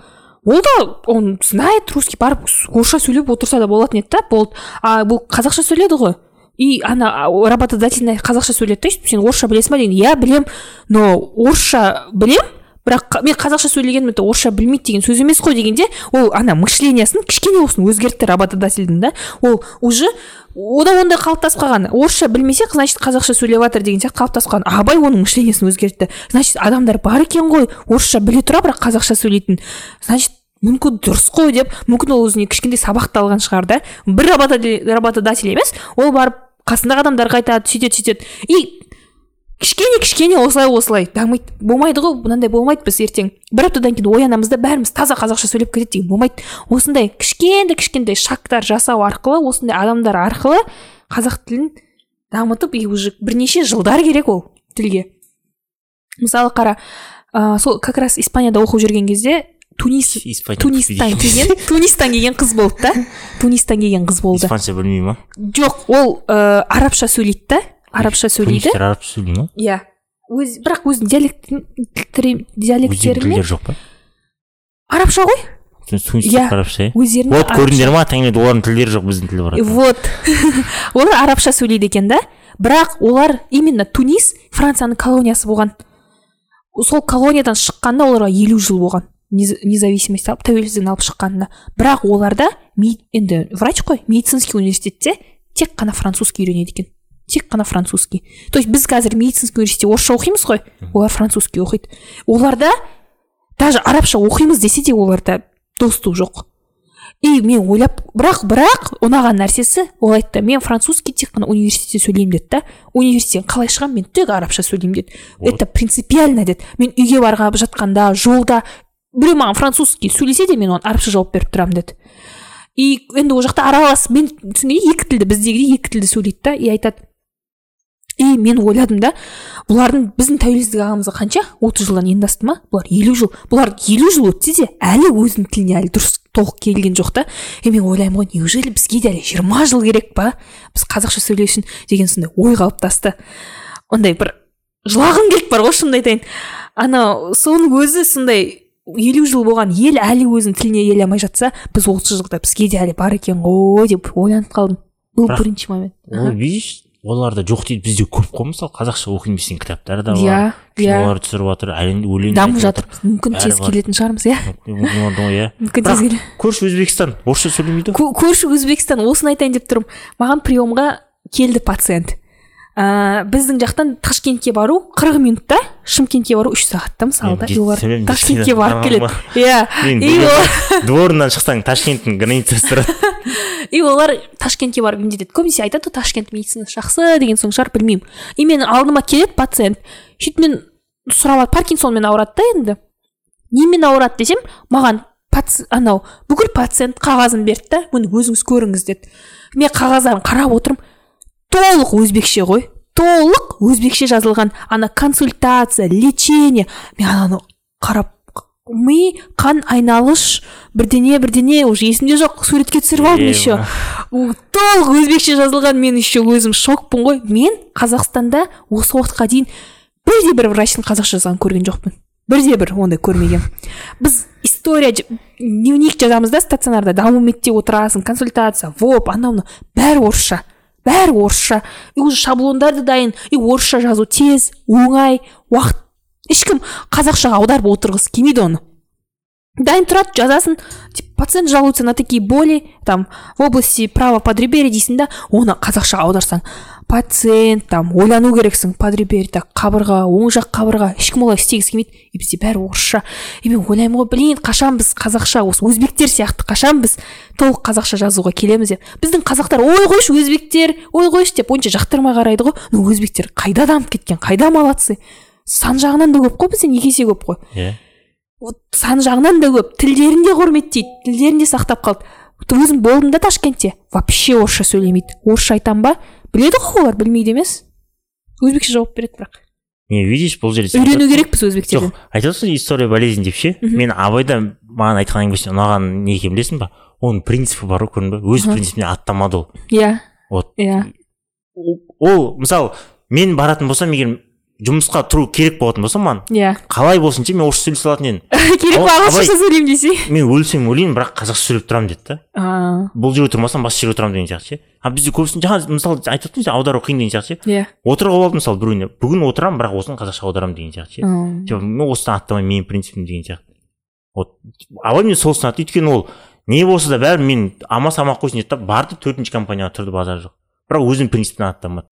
Ол да он знает русский барып орысша сөйлеп отырса да болатын еді да болды. А бұл қазақша сөйледі ғой. И ана а, работодательная қазақша сөйледі да сөйтіп сен орысша білесің ба деген иә білем но орысша білем бірақ мен қазақша сөйлегенмін то орысша білмейді деген сөз емес қой дегенде ол ана мышлениясын кішкене болсын өзгертті работодательдің да? Ол уже ода ондай қалыптасып қалған орысша білмесе значит қазақша сөйлеп жатыр деген сияқты қалыптасып қалған абай оның мышлениясын өзгертті значит адамдар бар екен ғой. Орысша біле тұра бірақ қазақша сөйлейтін. Значит мүмкін дұрыс қой деп мүмкін ол өзіне кішкентай сабақты алған шығар да? Бір работодатель емес ол барып қасындағы адамдарға айтады сөйтеді сөйтеді и кішкене кішкене осылай осылай. Дамиды. Болмайды ғой мынандай болмайды біз ертең. бір аптадан кейін оянамыз да бәріміз таза қазақша сөйлеп кетеді деген болмайды. Осындай кішкентай кішкентай шагтар жасау арқылы осындай адамдар арқылы қазақ тілін дамытып и уже бірнеше жылдар керек ол тілге. Мысалы қара ә, сол как раз испанияда оқып жүрген кезде тунис тунистан келген тунистан келген қыз болды да тунистан келген қыз болды испанша білмей ма жоқ ол ә, арабша сөйлейді да арабша сөйлейді арабша сөйлей ма иә өз бірақ өзінің диалектерімен тілдері жоқ па арабша ғой Иә. арабша иә өздерінің вот көрдіңдер ма таңертең олардың тілдері жоқ біздің тіл бар вот олар арабша сөйлейді екен да бірақ олар именно тунис францияның колониясы болған сол колониядан шыққанда оларға елу жыл болған независимость алып тәуелсіздігін алып шыққанына. Бірақ оларда енді врач қой медицинский университетте тек қана французский үйренеді екен. Тек қана французский. То есть біз қазір медицинский университетте орысша оқимыз ғой олар французский оқиды. Оларда даже арабша оқимыз десе де оларда доступ жоқ. И мен ойлап бірақ бірақ ұнаған нәрсесі ол айтты мен французский тек қана университетте сөйлеймін деді да университеттен қалай шығамын мен тек арабша сөйлеймін деді. Вот. это принципиально деді. Мен үйге барған жатқанда жолда біреу маған французский сөйлесе де мен оған арабша жауап беріп тұрамын деді. И енді ол жақта аралас мен түсінгендей екі тілді біздегідей екі тілді сөйлейді да и айтады. И мен ойладым да бұлардың біздің тәуелсіздік алғанымызға қанша? отыз жылдан енді асты ма? бұлар елу жыл. Бұлар елу жыл өтсе де әлі өзінің тіліне әлі дұрыс толық келген жоқ та. И мен ойлаймын ғой неужели бізге де әлі жиырма жыл керек па? Біз қазақша сөйлеу үшін деген сондай ой қалыптасты ондай бір жылағым келіп бар ғой шынымды айтайын. Ана соның өзі сондай елу жыл болған ел әлі өзінің тіліне келе алмай жатса біз отыз жылда бізге де әлі бар екен ғой деп ойланып қалдым. Бұл бірінші момент. ол видишь оларда жоқ дейді бізде көп қой мысалы қазақша оқимын десең кітаптар да бар иә. иә кинолар түсіріп жатыр өлең дамып жатыр. мүмкін тез келетін шығармыз иә. Иә. Мүмкін тез келе көрші өзбекстан орысша сөйлемейді. Ғой Кө- көрші өзбекстан осыны айтайын деп тұрмын. Маған приемға келді пациент. Ә, біздің жақтан ташкентке бару қырық минутта шымкентке бару үш сағатта мысалы да олар ташкентке барып келеді. иә и дворынан- шықсаң ташкенттің границасы тұрады. (laughs) И олар ташкентке барып емдетеді көбінесе айтады ғой ташкент медицинасы жақсы деген соң шығар білмеймін. И менің алдыма келеді пациент. Сөйтіп мен сұрап паркинсонмен ауырады да енді. Немен ауырады десем маған анау бүкіл пациент қағазын берді да міне өзіңіз көріңіз деді. Мен қағаздарын қарап отырмын толық өзбекше ғой. Толық өзбекше жазылған. Ана консультация лечение. Мен ананы қарап ми қан айналыш бірдеңе бірдеңе уже есімде жоқ суретке түсіріп алдым еще. Толық өзбекше жазылған. Мен еще өзім шокпын ғой. Мен қазақстанда осы уақытқа дейін бірде бір врачтың қазақша жазғанын көрген жоқпын. Бірде бір ондай көрмегенмін біз история дневник жазамыз да стационарда. Медте отырасың консультация воп анау мынау. Бәрі орысша. Бәрі орысша. И уже шаблондар да дайын. И орысша жазу тез оңай уақыт. Ешкім қазақшаға аударып отырғысы келмейді оны. Дайын тұрады жазасың типа пациент жалуется на такие боли там в области права подреберья дейсің да? Оны қазақшаға аударсаң. Пациент там ойлану керексің подреберье қабырға оң жақ қабырға ешкім олай істегісі келмейді. И бізде бәрі орысша. И мен ойлаймын ғой блин қашан біз қазақша осы өзбектер сияқты қашан біз толық қазақша жазуға келеміз деп. Біздің қазақтар ой қойшы өзбектер ой қойшы деп онша жақтырмай қарайды ғой. Ну өзбектер қайда дамып кеткен қайда молодцы? Сан жағынан да көп қой бізден екі есе көп қой? Иә. Вот сан жағынан да көп. Тілдерін де құрметтейді тілдерін де сақтап қалды. Өзім болдым да ташкентте. Вообще орысша сөйлемейді. Орысша айтамын ба? Біледі ғой олар білмейді емес. Өзбекше жауап береді бірақ. Не видишь бұл жерде үйрену керекпіз өзбектерден. Жоқ айтып отырсың история болезнь деп ше? Мен абайда маған айтқан әңгімесі ұнаған не екенін білесің ба? Оның принципі бар ғой көрдің ба? Өз принципіне аттамады ол. Иә. Вот. Иә. Ол мысалы мен баратын болсам егер жұмысқа тұру керек болатын болса маған иә. қалай болсын ше мен орысша сөйлей салатын едім. (laughs) Керек па ағылшынша сөйлеймін десе. мен өлсем өлейін бірақ қазақша сөйлеп тұрамын деді да. А, бұл жерге тұрмасам басқа жерге отырамын деген сияқты ше. А бізде көбісін жаңа мысалы айтып отырмын сен аудару қиын деген сияқты ше. Иә. Отырып алып мысалы біреуіне. Бүгін отырамын бірақ осыны қазақша аударамын деген сияқты ше. Типа мен осыдан аттамаймын менің принципім деген сияқты. Вот. Абай мен сол ұнады өйткені ол не болса да бәрібір мен аман аман қойсын деді да барды төртінші компанияға тұрды базар жоқ. Бірақ өзінің принципінен аттамады.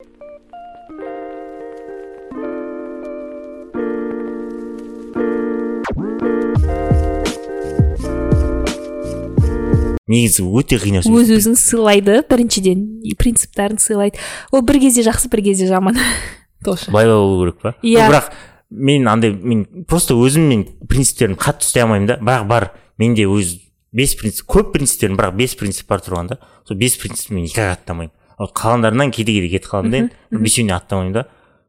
Негізі өте қиын нәрсе. Өз өзін сыйлайды біріншіден принциптарын сыйлайды. Ол бір кезде жақсы бір кезде жаман. (laughs) Тоже. Былай болу керек па? Иә. Бірақ мен андай мен просто өзім мен принциптерімді қатты ұстай алмаймын да. Бірақ бар менде өз бес принцип көп принциптерім бірақ бес принцип бар тұрған да. Сол бес принципті мен екі ақ аттамаймын. Вот қалғандарынан кейде кейде кетіп қаламын да енді. бесеуіне аттамаймын да.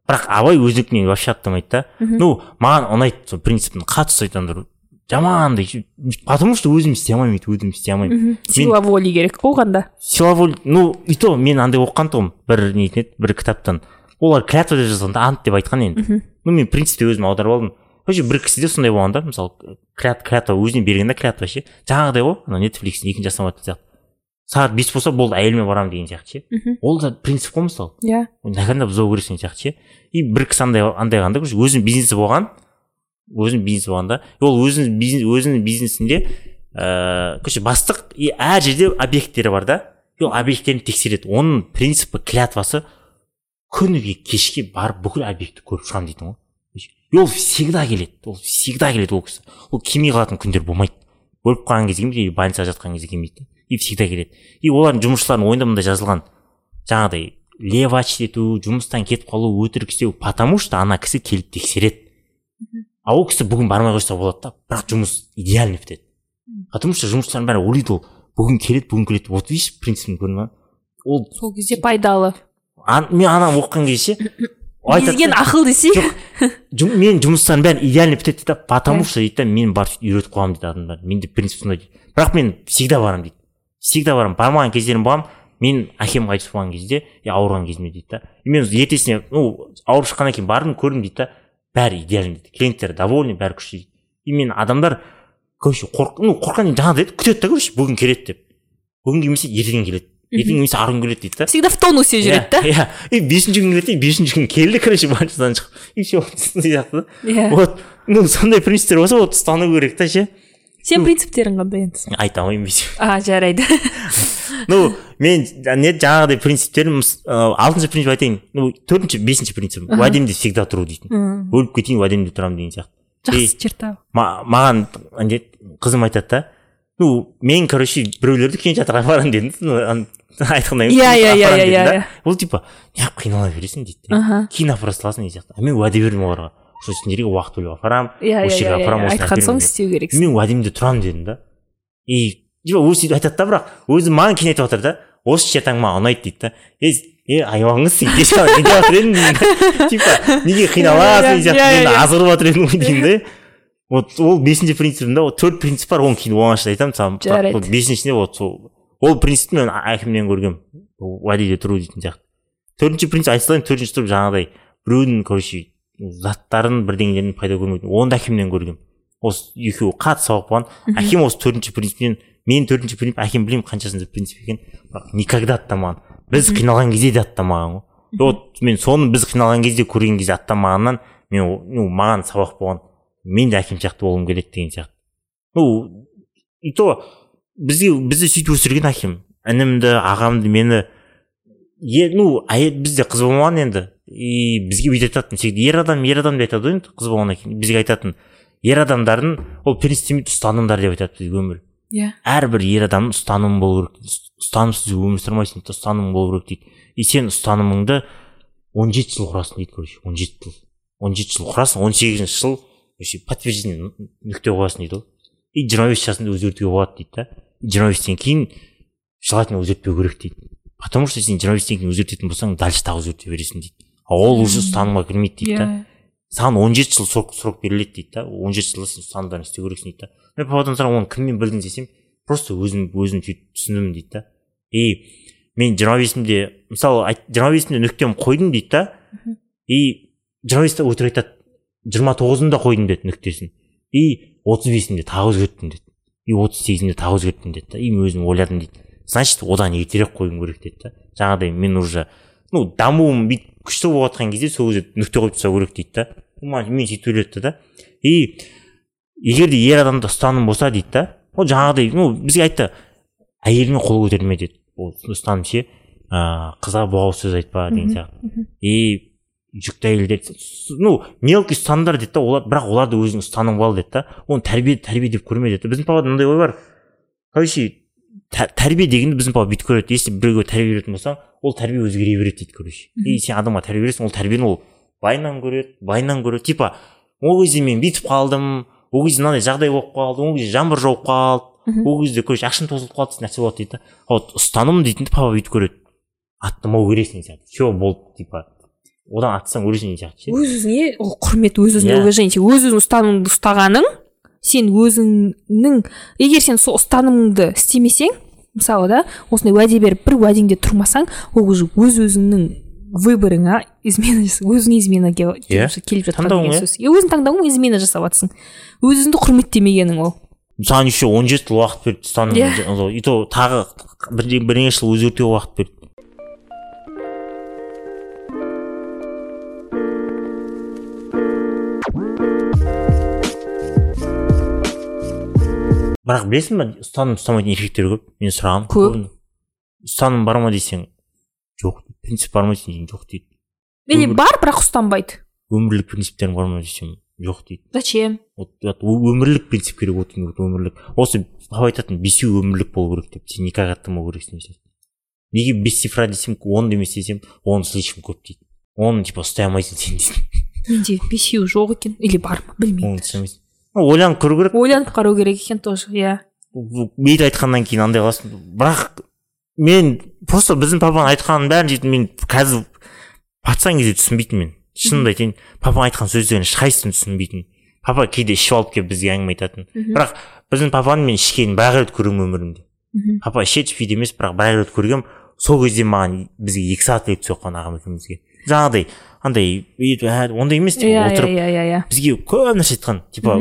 Бірақ абай өзінікінен вообще аттамайды да. Ну маған ұнайды сол принципін қатты ұстайды андай жамандай потому что өзім істей алмаймын өйтіп өзім істей алмаймын. Сила воли керек қой оғанда сила воли ну и то мен андай оқыған тұғым бір нетін еді бір кітаптан. Олар клятва деп жазған да ант деп айтқан енді. Ну мен принципте өзім аударып алдым. Вообще бір кісіде сондай болған да мысалы клят клятва өзіне берген да клятва ше. Жаңағыдай ғой ана нетфликстің екінші азаматы сияқты. Сағат бес болса болды әйеліме барамын деген сияқты ше. Ол да принцип қой мысалы иә. Наконда бұзау керексің сияқты ше. И бір кісі андай андай қылған да өзінің бизнесі болған өзінің бизнесі болған да и ол өзінің бизнес өзінің бизнесінде ыыы короче бастық и әр жерде объекттері бар да. И ол объекттерін тексереді. Оның принципі клятвасы күніге кешке барып бүкіл объектті көріп шығамын дейтін ғой. И ол всегда келеді. Ол всегда келеді ол кісі. Ол келмей қалатын күндер болмайды. Өліп қалған кезде келмейді или больницада жатқан кезде келмейді. И всегда келеді. И олардың жұмысшыларының ойында мындай жазылған жаңағыдай левач ету жұмыстан кетіп қалу өтірік істеу потому что ана кісі келіп тексереді. А ол кісі бүгін бармай қойса болады да бірақ жұмыс идеально бітеді. Потому что жұмысшылардың бәрі ойлайды ол. Бүгін келеді бүгін келеді. Вот видишь принципін көрдің ба? Ол сол кезде пайдалы. Мен ана оқыған кезде (coughs) безген ақыл десе. Жоқ (coughs) менің жұмыстарым бәрі идеально бітеді дейді да. Потому что дейді да мен барып сөйтіп үйретіп қоямын дейді адамдар. Менде принцип сондай дейді. Бірақ мен всегда барамын дейді. Всегда барамын. Бармаған кездерім болған мен әкем қайтыс болған кезде и ауырған кезімде дейді да. Мен ертесіне ну ауырып шыққаннан кейін бардым көрдім дейді да. Бәрі идеально дейді. Клиенттер довольны бәрі күшті дейді. И мен адамдар короче қорқ ну қорыққан жаңағыдай еді күтеді да короче бүгін келеді деп. Бүгін келмесе ертең келеді. Ертең немесе ары күн келеді дейді да. Всегда в тонусе жүреді да. иә. И бесінші күн келеді и бесінші күн келді короче больницадан шығып. И все (laughs) сияқты да. Иә. Вот. Ну сондай принциптер болса вот ұстану керек та ше. Сен принциптерің қандай енді айта алмаймын бейсем а жарайды (laughs) ну мен не жаңағыдай принциптерім алтыншы принцип айтайын. Ну төртінші бесінші принцип уәдемде всегда тұру дейтін. Өліп кетейін уәдемде тұрамын деген сияқты. Жақсы черта. ма- маған не қызым айтады да. Ну мен короче біреулерді кеңшатырға апарамын дедім. Айтқандай Иә, иә, иә, иә, иә. ол типа неғып қинала бересің дейді. Кейін апара саласың деген сияқты. А мен уәде бердім оларға. Сол сендерге уақыт бөліп апарамын иә осы иә жерге иә апарамын иә айтқан соң істеу керексің. Мен уәдемде тұрамын дедім да. И типа өзі сөйтіп айтады да бірақ өзі маған кейін айтып жатыр да осы чатаң маған ұнайды дейді да. Е е айуаныңыз сен ғана не деп жатыр едің деймін типа неге қиналасың деген сияқты енді азғырып жатыр едің ғой деймін да. Вот ол бесінші принципім да төрт принцип бар оны кейін оңашада айтамын саған бірақ Жарайды. бесіншісінде вот сол ол принципті мен әкемнен көргенмін. Уәдеде тұру дейтін сияқты. Төртінші принцип айта салайын төртінші тұрып жаңағыдай біреудің короче заттарын бірдеңелерін пайда көрмейтін. Оны да әкемнен көргенмін осы екеуі қатты сабақ болған. Әкем осы төртінші принциппен менің төртінші принцип әкем білмеймін қаншасыншы принцип екенін бірақ никогда аттамаған. Біз қиналған кезде де аттамаған ғой. Вот мен соны біз қиналған кезде көрген кезде аттамағаннан мен ну маған сабақ болған. Мен де әкем сияқты болғым келеді деген сияқты. Ну и то бізге бізді сөйтіп өсірген әкем. Інімді ағамды мені. Е, ну әйел бізде қыз болмаған енді. И бізге бүйтіп айтатын всегда ер адам ер адам деп айтады ғой енді қыз болғаннан кейін бізге айтатын ер адамдардың ол принципте ұстанымдар деп айтады бізге өмір. Иә. Әрбір ер адамның ұстанымы болу керек ұстанымсыз өмір сүрмайсың дейді ұстанымың болу керек дейді. И сен ұстанымыңды он жеті жыл құрасың дейді короче он жеті жыл. Он жеті жыл құрасың он сегізінші жыл вообще подтверждение нүкте қоясың дейді ғой и жиырма бес жасында өзгертуге болады дейді да. Жиырма бестен кейін желательно өзгертпеу керек дейді. Потому что сен жиырма бестен кейін өзгертетін болсаң дальше тағы өзгерте бересің дейді. Ол уже ұстанымға кірмейді дейді да. Иә. Саған он жеті жыл срок, срок беріледі дейді да. он жеті жылда сен ұстанымдарын істеу керексің дейді да. Мен пападан сұрағанмын оны кімнен білдің десем просто өзім өзім сөйтіп түсіндім дейді да. И мен жиырма бесімде мысалы айт- жиырма бесімде нүктемді қойдым дейді да. И жиырма бесте өтірік айтады. Жиырма тоғызында қойдым деді нүктесін. И отыз бесімде тағы өзгерттім деді. И отыз сегізімде тағы өзгерттім деді да. И мен өзім ойладым дейді. Значит одан ертерек қоюым керек деді да. Жаңағыдай мен уже ну дамуым бүйтіп күшті болып жатқан кезде сол кезде нүкте қойып тастау керек дейді да. Мен сөйтіп үйретті да. И егер де ер адамда ұстаным болса дейді да ол жаңағыдай ну бізге айтты әйеліңе қол көтерме деді. Ол ұстаным ше ыыы қызға боғауыз сөз айтпа деген сияқты. и жүкті әйелдер ну мелкий ұстанымдар деді да олар бірақ оларды өзінің ұстанымы ал деді да. Оны тәрбие тәрбие деп көрме деді біздің папада мындай ой бар. Короче тәрбие дегенді біздің папа бүйтіп көреді. Если біреуге тәрбие беретін болсаң ол тәрбие өзгере береді дейді короче. И сен адамға тәрбие бересің ол тәрбиені ол байынан көреді байынан көреді. Типа ол кезде мен бүйтіп қалдым ол кезде мынандай жағдай болып қалды ол кезде жаңбыр жауып қалды ол кезде короче ақшам тозылып қалды деген нәрсе болады дейді да. Вот ұстаным дейтінді папа бүйтіп көреді. Аттамау керексің деген сияқты. Все болды типа? Одан атсаң өлесің деген сияқты ше. Өз өзіңе ол құрмет өз өзіңе Иә. уважение сен өз өзің ұстанымыңды ұстағаның сен өзіңнің егер сен сол ұстанымыңды істемесең мысалы да осындай уәде беріп бір уәдеңде тұрмасаң ол уже өз өзіңнің выборыңа измена өзіңе измена Иә. келіп жатқан деген иә. сөз иә өзің таңдауың измена жасап жатрсың өз өзіңді құрметтемегенің ол саған еще он жеті жыл уақыт берді ұстаным Иә. и то тағы бірнеше жыл өзгертуге уақыт берді бірақ білесің ба ұстаным ұстамайтын еркектер көп мен сұрағанмын Көп. ұстаным бар ма десең жоқ дейді. принцип бар ма десең жоқ дейді. Или бар бірақ ұстанбайды. өмірлік принциптерің бар ма десем жоқ дейді. Зачем? Вот өмірлік принцип керек вот өмірлік. Осы папа айтатын бесеу өмірлік болу керек деп сен никак аттамау керексің деседі неге бес цифра десем он емес десем он слишком көп дейді. Оны типа ұстай алмайсың сен дейді менде бесеу жоқ екен или бар ма білмеймін. Оны ойланып көру керек. Ойланып қарау керек екен тоже иә. Бүйтіп айтқаннан кейін андай қыласың бірақ мен просто біздің папаның айтқанының бәрін сөйтіп мен қазір пацан кезде түсінбейтінмін мен. Шынымды айтайын папаның айтқан сөздерін ешқайсысын түсінбейтінмін папа кейде ішіп алып келіп бізге әңгіме айтатын. Бірақ біздің папаның мен ішкенін бір ақ рет көргенмін өмірімде папа ішеді ішпейді емес бірақ бір ақ рет көргенмін. Сол кезде маған бізге екі сағат лекция оқыған ағам екеумізге. Жаңағыдай андай өйтіп, ондай емес типа иә иә отырып иә иә иә бізге көп нәрсе айтқан типа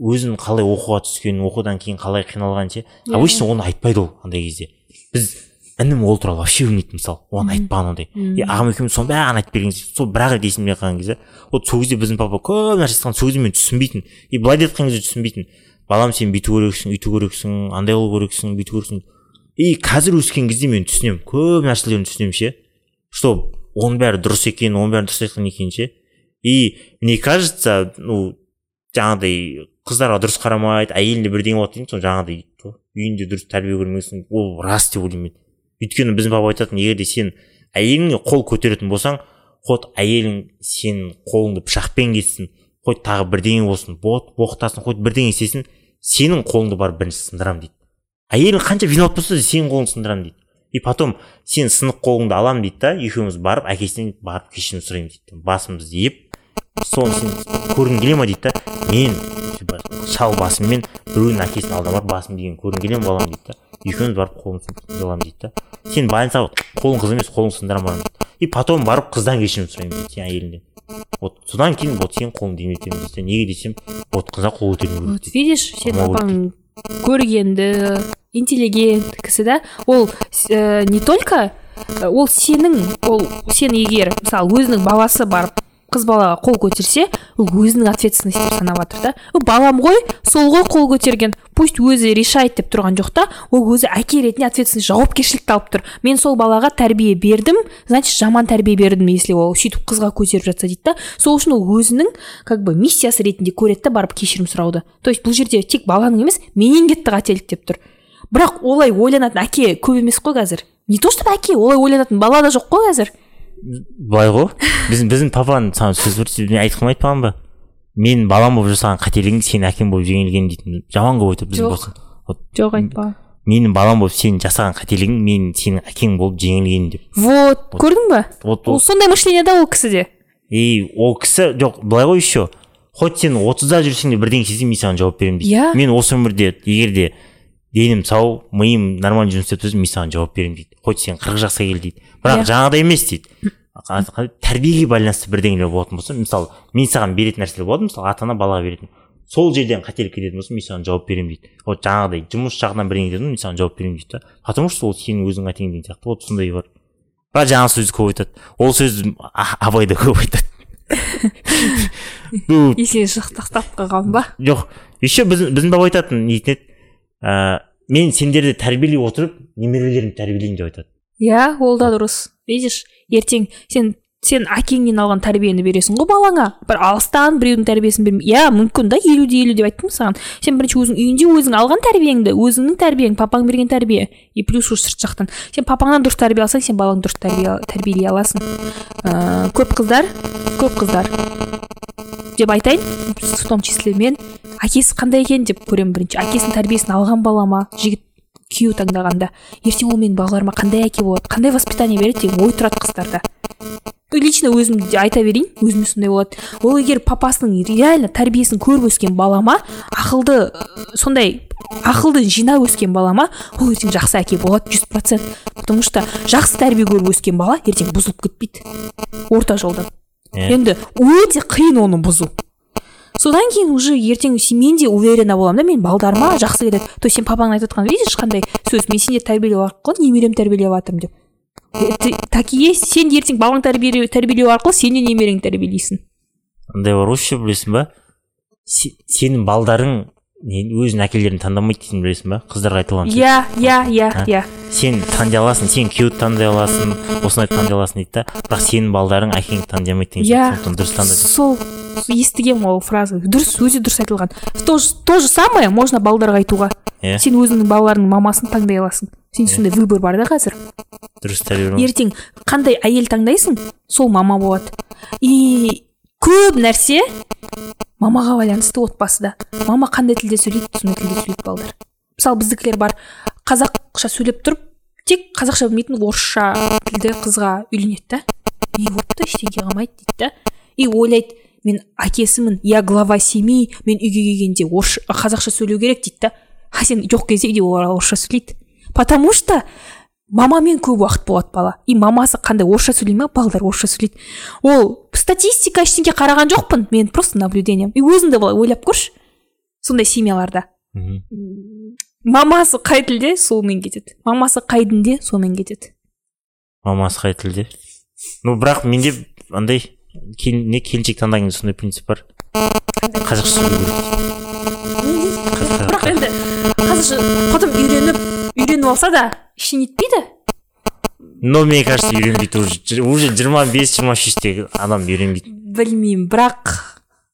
өзін қалай оқуға түскенін оқудан кейін қалай қиналғанын ше. Иә. обычно оны айтпайды ол андай кезде. Біз інім ол туралы вообще білмейді мысалы оған айтпаған ондай и ағам екеуміз соның бәрін айтып берген сол бір ақ рет есімде қалған кезде вот сол кезде біздің папа көп нәрсе айтқан сол кезде мен түсінбейтін. И былай деп жатқан кезде түсінбейтін. Балам сен бүйту керексің үйту керексің андай қылу керексің бүйту керексің. И қазір өскен кезде мен түсінемін көп нәрселерін түсінемін ше. Что оның бәрі дұрыс екен оның бәрі дұрыс айтқан екен ше. И мне кажется ну жаңағыдай қыздарға дұрыс қарамайды әйеліне бірдеңе болады деймін сол жаңағыдай үйінде дұрыс тәрбие көрмесің ол рас деп ойлаймын мен. Өйткені біздің папа айтатын егер де сен әйеліңе қол көтеретін болсаң хоть әйелің сенің қолыңды пышақпен кессін хоть тағы бірдеңе болсын бот боқтасын хоть бірдеңе істесін сенің қолыңды барып бірінші сындырамын дейді. Әйелің қанша виноват болса да сенің қолыңды сындырамын дейді. И потом сен сынық қолыңды аламын дейді да екеуміз барып әкесінен барып кешірім сұраймыз дейді басымызды иіп соны сен көргің келе ма дейді да мен типа шал басыммен біреудің әкесінің алдына барып басымды иген көргің келе ма балам дейді да. Екеуміз барып қолын аламын дейді да. Сен больницаға қолың қыз емес қолың сындырамын и потом барып қыздан кешірім сұраймын дейді сен әйеліңнен вот содан кейін вот сенің қолыңды дейді неге десем вот қызға қол көтермеу вот видишь сенің папаң көргенді интеллигент кісі да. Ол ә, не только ол сенің ол сен егер мысалы өзінің баласы барып қыз балаға қол көтерсе ол өзінің ответственность деп санап жатыр да балам ғой сол ғой қол көтерген. Пусть өзі решает деп тұрған жоқ та ол өзі әке ретінде ответственность жауапкершілікті алып тұр. Мен сол балаға тәрбие бердім значит жаман тәрбие бердім если ол сөйтіп қызға көтеріп жатса дейді да. Сол үшін ол өзінің как бы миссиясы ретінде көреді да барып кешірім сұрауды. То есть бұл жерде тек баланың емес менен кетті қателік деп тұр. Бірақ олай ойланатын әке көп емес қой қазір. Не то чтобы әке олай ойланатын бала да жоқ қой қазір. Былай ғой. Біздің біздің папаның саған сөз мен айтқым айтпаған ба? Мен балам болып жасаған қателігің сенің әкең болып жеңілген дейтін жаман көп айтады жоқ. жоқ айтпаған менің балам болып сен жасаған қателігің мен сенің әкең болып жеңілген деп. Вот көрдің ба? Вот ол сондай мышление да ол кісіде. И ол кісі жоқ былай ғой еще. Хоть сен отызда жүрсең де бірдеңе істесең мен саған жауап беремін дейді. Иә. Мен осы өмірде егер де денім сау миым нормально жұмыс істеп тұрса мен саған жауап беремін дейді. Хоть сен қырық жасқа кел дейді. Бірақ жаңағыдай емес дейді. (coughs) Тәрбиеге байланысты бірдеңелер болатын болса мысалы мен саған беретін нәрселер болады мысалы ата ана балаға беретін. Сол жерден қателік кететін болса мен саған жауап беремін дейді. Вот жаңағыдай жұмыс жағынан бірдеңе кетеді мен саған жауап беремін дейді да. Потому что ол сенің өзіңнің әкең деген сияқты вот сондай бар. Бірақ жаңағы сөзді көп айтады. Ол сөзді абай да көп айтады. (laughs) Есіңе жақтақтап қалған ба? жоқ еще біздің баба айтатын нетін еді ә, мен сендерді тәрбиелей отырып немерелерімді тәрбиелеймін деп айтады. Иә ол да дұрыс. Видишь ертең сен сен әкеңнен алған тәрбиені бересің ғой балаңа. Бір алыстан біреудің тәрбиесін берме иә мүмкін да елу де елу деп айттым саған. Сен бірінші өзің үйінде өзің алған тәрбиеңді өзіңнің тәрбиең папаң берген тәрбие. И плюс уж сырт жақтан. Сен папаңнан дұрыс тәрбие алсаң сен балаңды дұрыс тәрбие, тәрбиелей аласың. Ә, көп қыздар көп қыздар. Деп айтайын в том числе мен. Әкесі қандай екен деп көремін бірінші. Әкесінің тәрбиесін алған бала ма жігіт күйеу таңдағанда. Ертең ол менің балаларыма қандай әке болады қандай воспитание береді деген ой тұрады қыздарда лично өзім де айта берейін өзімде сондай болады. Ол егер папасының реально тәрбиесін көріп өскен балама ақылды сондай ақылды жинап өскен балама ол ертең жақсы әке болады жүз процент. Потому что жақсы тәрбие көріп өскен бала ертең бұзылып кетпейді. Орта жолдан. Енді өте қиын оны бұзу. Содан кейін уже ертең мен де уверена боламын да мен балдарыма жақсы кетеді то есть сен папаң айтып отқан видишь қандай сөз? Мен сендерді тәрбиелеу арқылы немеремді тәрбиелеп жатырмын деп. Так и есть. Сен ертең балаңды тәрбиелеу, тәрбиелеу арқылы сен де немереңді тәрбиелейсің. Андай бар ғой білесің ба? Сенің балдарың өзінің әкелерін таңдамайды дейтінін білесің ба? Қыздарға айтылған иә иә иә иә. Сен таңдай аласың сен күйеуді таңдай аласың осындайды таңдай аласың дейді да. Бірақ сенің балдарың әкеңді таңдай алмайды деген иә. Дұрыс таңда сол. Естігемін ол фраза. Дұрыс өзі дұрыс айтылған. То, то же самое можно балдарға айтуға. Иә сен өзіңнің балаларыңның мамасын таңдай аласың. Сенде сондай выбор бар да қазір? Дұрыс тәрбие ертең қандай әйел таңдайсың сол мама болады. И көп нәрсе мамаға байланысты отбасыда мама қандай тілде сөйлейді сондай тілде сөйлейді балдар. Мысалы біздікілер бар қазақша сөйлеп тұрып тек қазақша білмейтін орысша тілді қызға үйленеді да. Не болыпты ештеңе қылмайды дейді да. И ойлайды мен әкесімін я глава семьи мен үйге келгенде қазақша сөйлеу керек дейді да. А сен жоқ кезде үйде орысша сөйлейді потому что мамамен көп уақыт болады бала. И мамасы қандай орысша сөйлей ма балдар орысша сөйлейді ол статистика ештеңе қараған жоқпын мен просто наблюдением и өзің де былай ойлап көрші сондай семьяларда. Мамасы қай тілде солмен кетеді. Мамасы қай дінде сомен кетеді. Мамасы қай тілде? Ну бірақ менде андай кел- не келіншек таңдаған сондай принцип бар қазақша сөйлеу керек бірақ енді қазақша потом үйреніп үйреніп алса да ештеңе етпейді но мне кажется үйренбейді уже уже жиырма бес жиырма үш жастағы адам үйренбейді білмеймін бірақ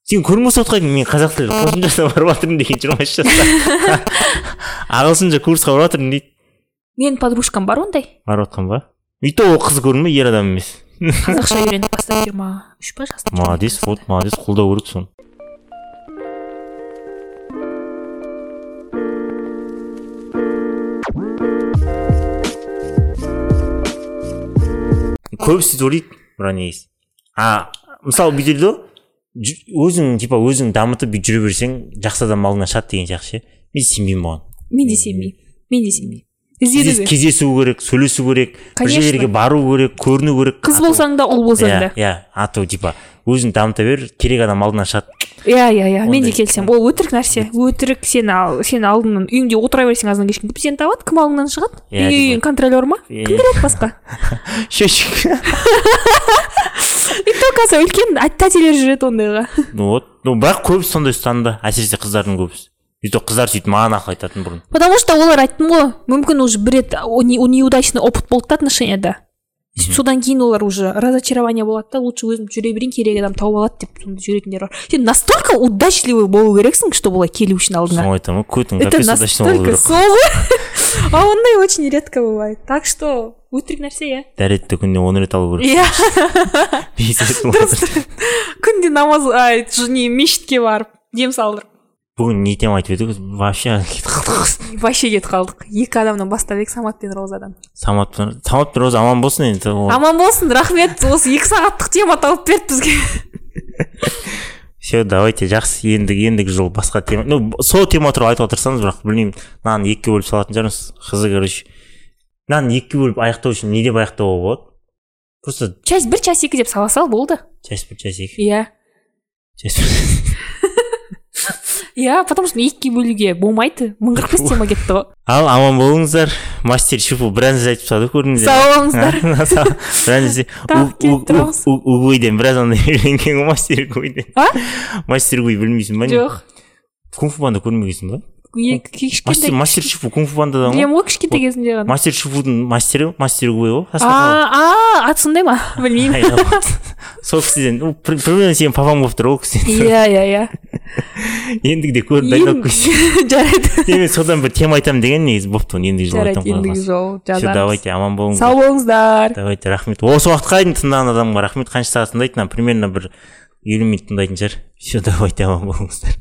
сен көрмей отырған мен қазақ тілі қосымшасына барып жатырмын деген жиырма үш жаста ағылшынша курсқа барып жатырмын дейді менің подружкам бар ондай барып жатқан ба и то ол қыз көрінбей ер адам емес қазақша үйреніп бастады жиырма үш па жаста молодец вот молодец қолдау керек соны көбісі ойлайды бірақ негізі а мысалы бүйтеді ғой өзің типа өзің дамытып бүйтіп жүре берсең жақсы адам алдыңнан шығады деген сияқты ше. Мен сенбеймін оған. Мен де сенбеймін. Мен де сенбеймін. Іздену керек кездесу керек сөйлесу керек бір жерлерге бару керек көріну керек. Қыз болсаң да ұл болсаң иә да. иә а то типа өзің дамыта бер керек адам алдынан шығады иә иә иә мен де келісемін ол өтірік нәрсе. Өтірік сен ал сен алдыңнан үйіңде отыра берсең аздан кешке кім сені табады кім алдыңнан шығады? Иә, типа. контролер ма? Кім береді басқа? (laughs) Счетчик (laughs) и то қазір үлкен тәтелер жүреді ондайға. Ну вот ну бірақ көбісі сондай ұстанды әсіресе қыздардың көбісі. И то қыздар сөйтіп маған ақыл айтатын бұрын. Потому что олар айттым ғой мүмкін уже бір рет неудачный опыт болды да отношенияда содан кейін олар уже разочарование болады да лучше өзім жүре берейін керек адам тауып алады деп сондай жүретіндер бар. Сен настолько удачливый болу керексің чтобы олай келу үшін алдыңа соны айтамын ғой көтің это настолько сол ғой (laughs) а ондай очень редко бывает. Так что өтірік нәрсе иә дәретті күніне он рет алу керек. Иә (laughs) күнде намаз не мешітке барып дем салдырып. Бүгін не тема айтып едік? Вообще кетіп (laughs) қалдық вообще кетіп қалдық. Екі адамнан бастап едік самат пен розадан. Самат пен самат пен роза аман болсын енді. Аман болсын рахмет. Осы екі сағаттық тема тауып берді бізге. (laughs) Все давайте жақсы ендігі ендігі жолы басқа тема. Ну сол тема туралы айтуға тырысамыз бірақ білмеймін мынаны екіге бөліп салатын шығармыз. Қызы короче. Мынаны екіге бөліп аяқтау үшін не деп аяқтауға болады? Просто час бір час екі деп сала сал болды. Час бір час екі. Иә. (laughs) иә потому что екіге бөлуге болмайды. Мың қырық бес тема кетті ғой. (laughs) Ал аман болыңыздар. Мастер шифу бір ән айтып тастады көрдіңіздер сау болыңыздар. (laughs) (laughs) Угуйден біраз андай үйренген ғой мастер гуйден а? Мастер гуй білмейсің ба жоқ. Кунг фу панда көрмегенсің ба? Кішкентай мастер шифу кунг фу пандадан ғой білемін ғой кішкентай кезімде ғана мастер шифудың мастері мастер гуй ғой а аты сондай ма білмеймін сол кісіден примерно сенің папаң болып тұр ол кісі иә иә иә ендігіде көріп дайындалып қойсын жарайды мен содан бір тема айтамын деген негізі болыпты оны ендігі жолы жарайды айтамын ендігі құдай жол қаласа. Всё, жазамыз давайте аман болыңыздар сау болыңыздар давайте рахмет осы уақытқа дейін тыңдаған адамға рахмет қанша сағат тыңдайды мына примерно бір елу минут тыңдайтын шығар все давайте аман болыңыздар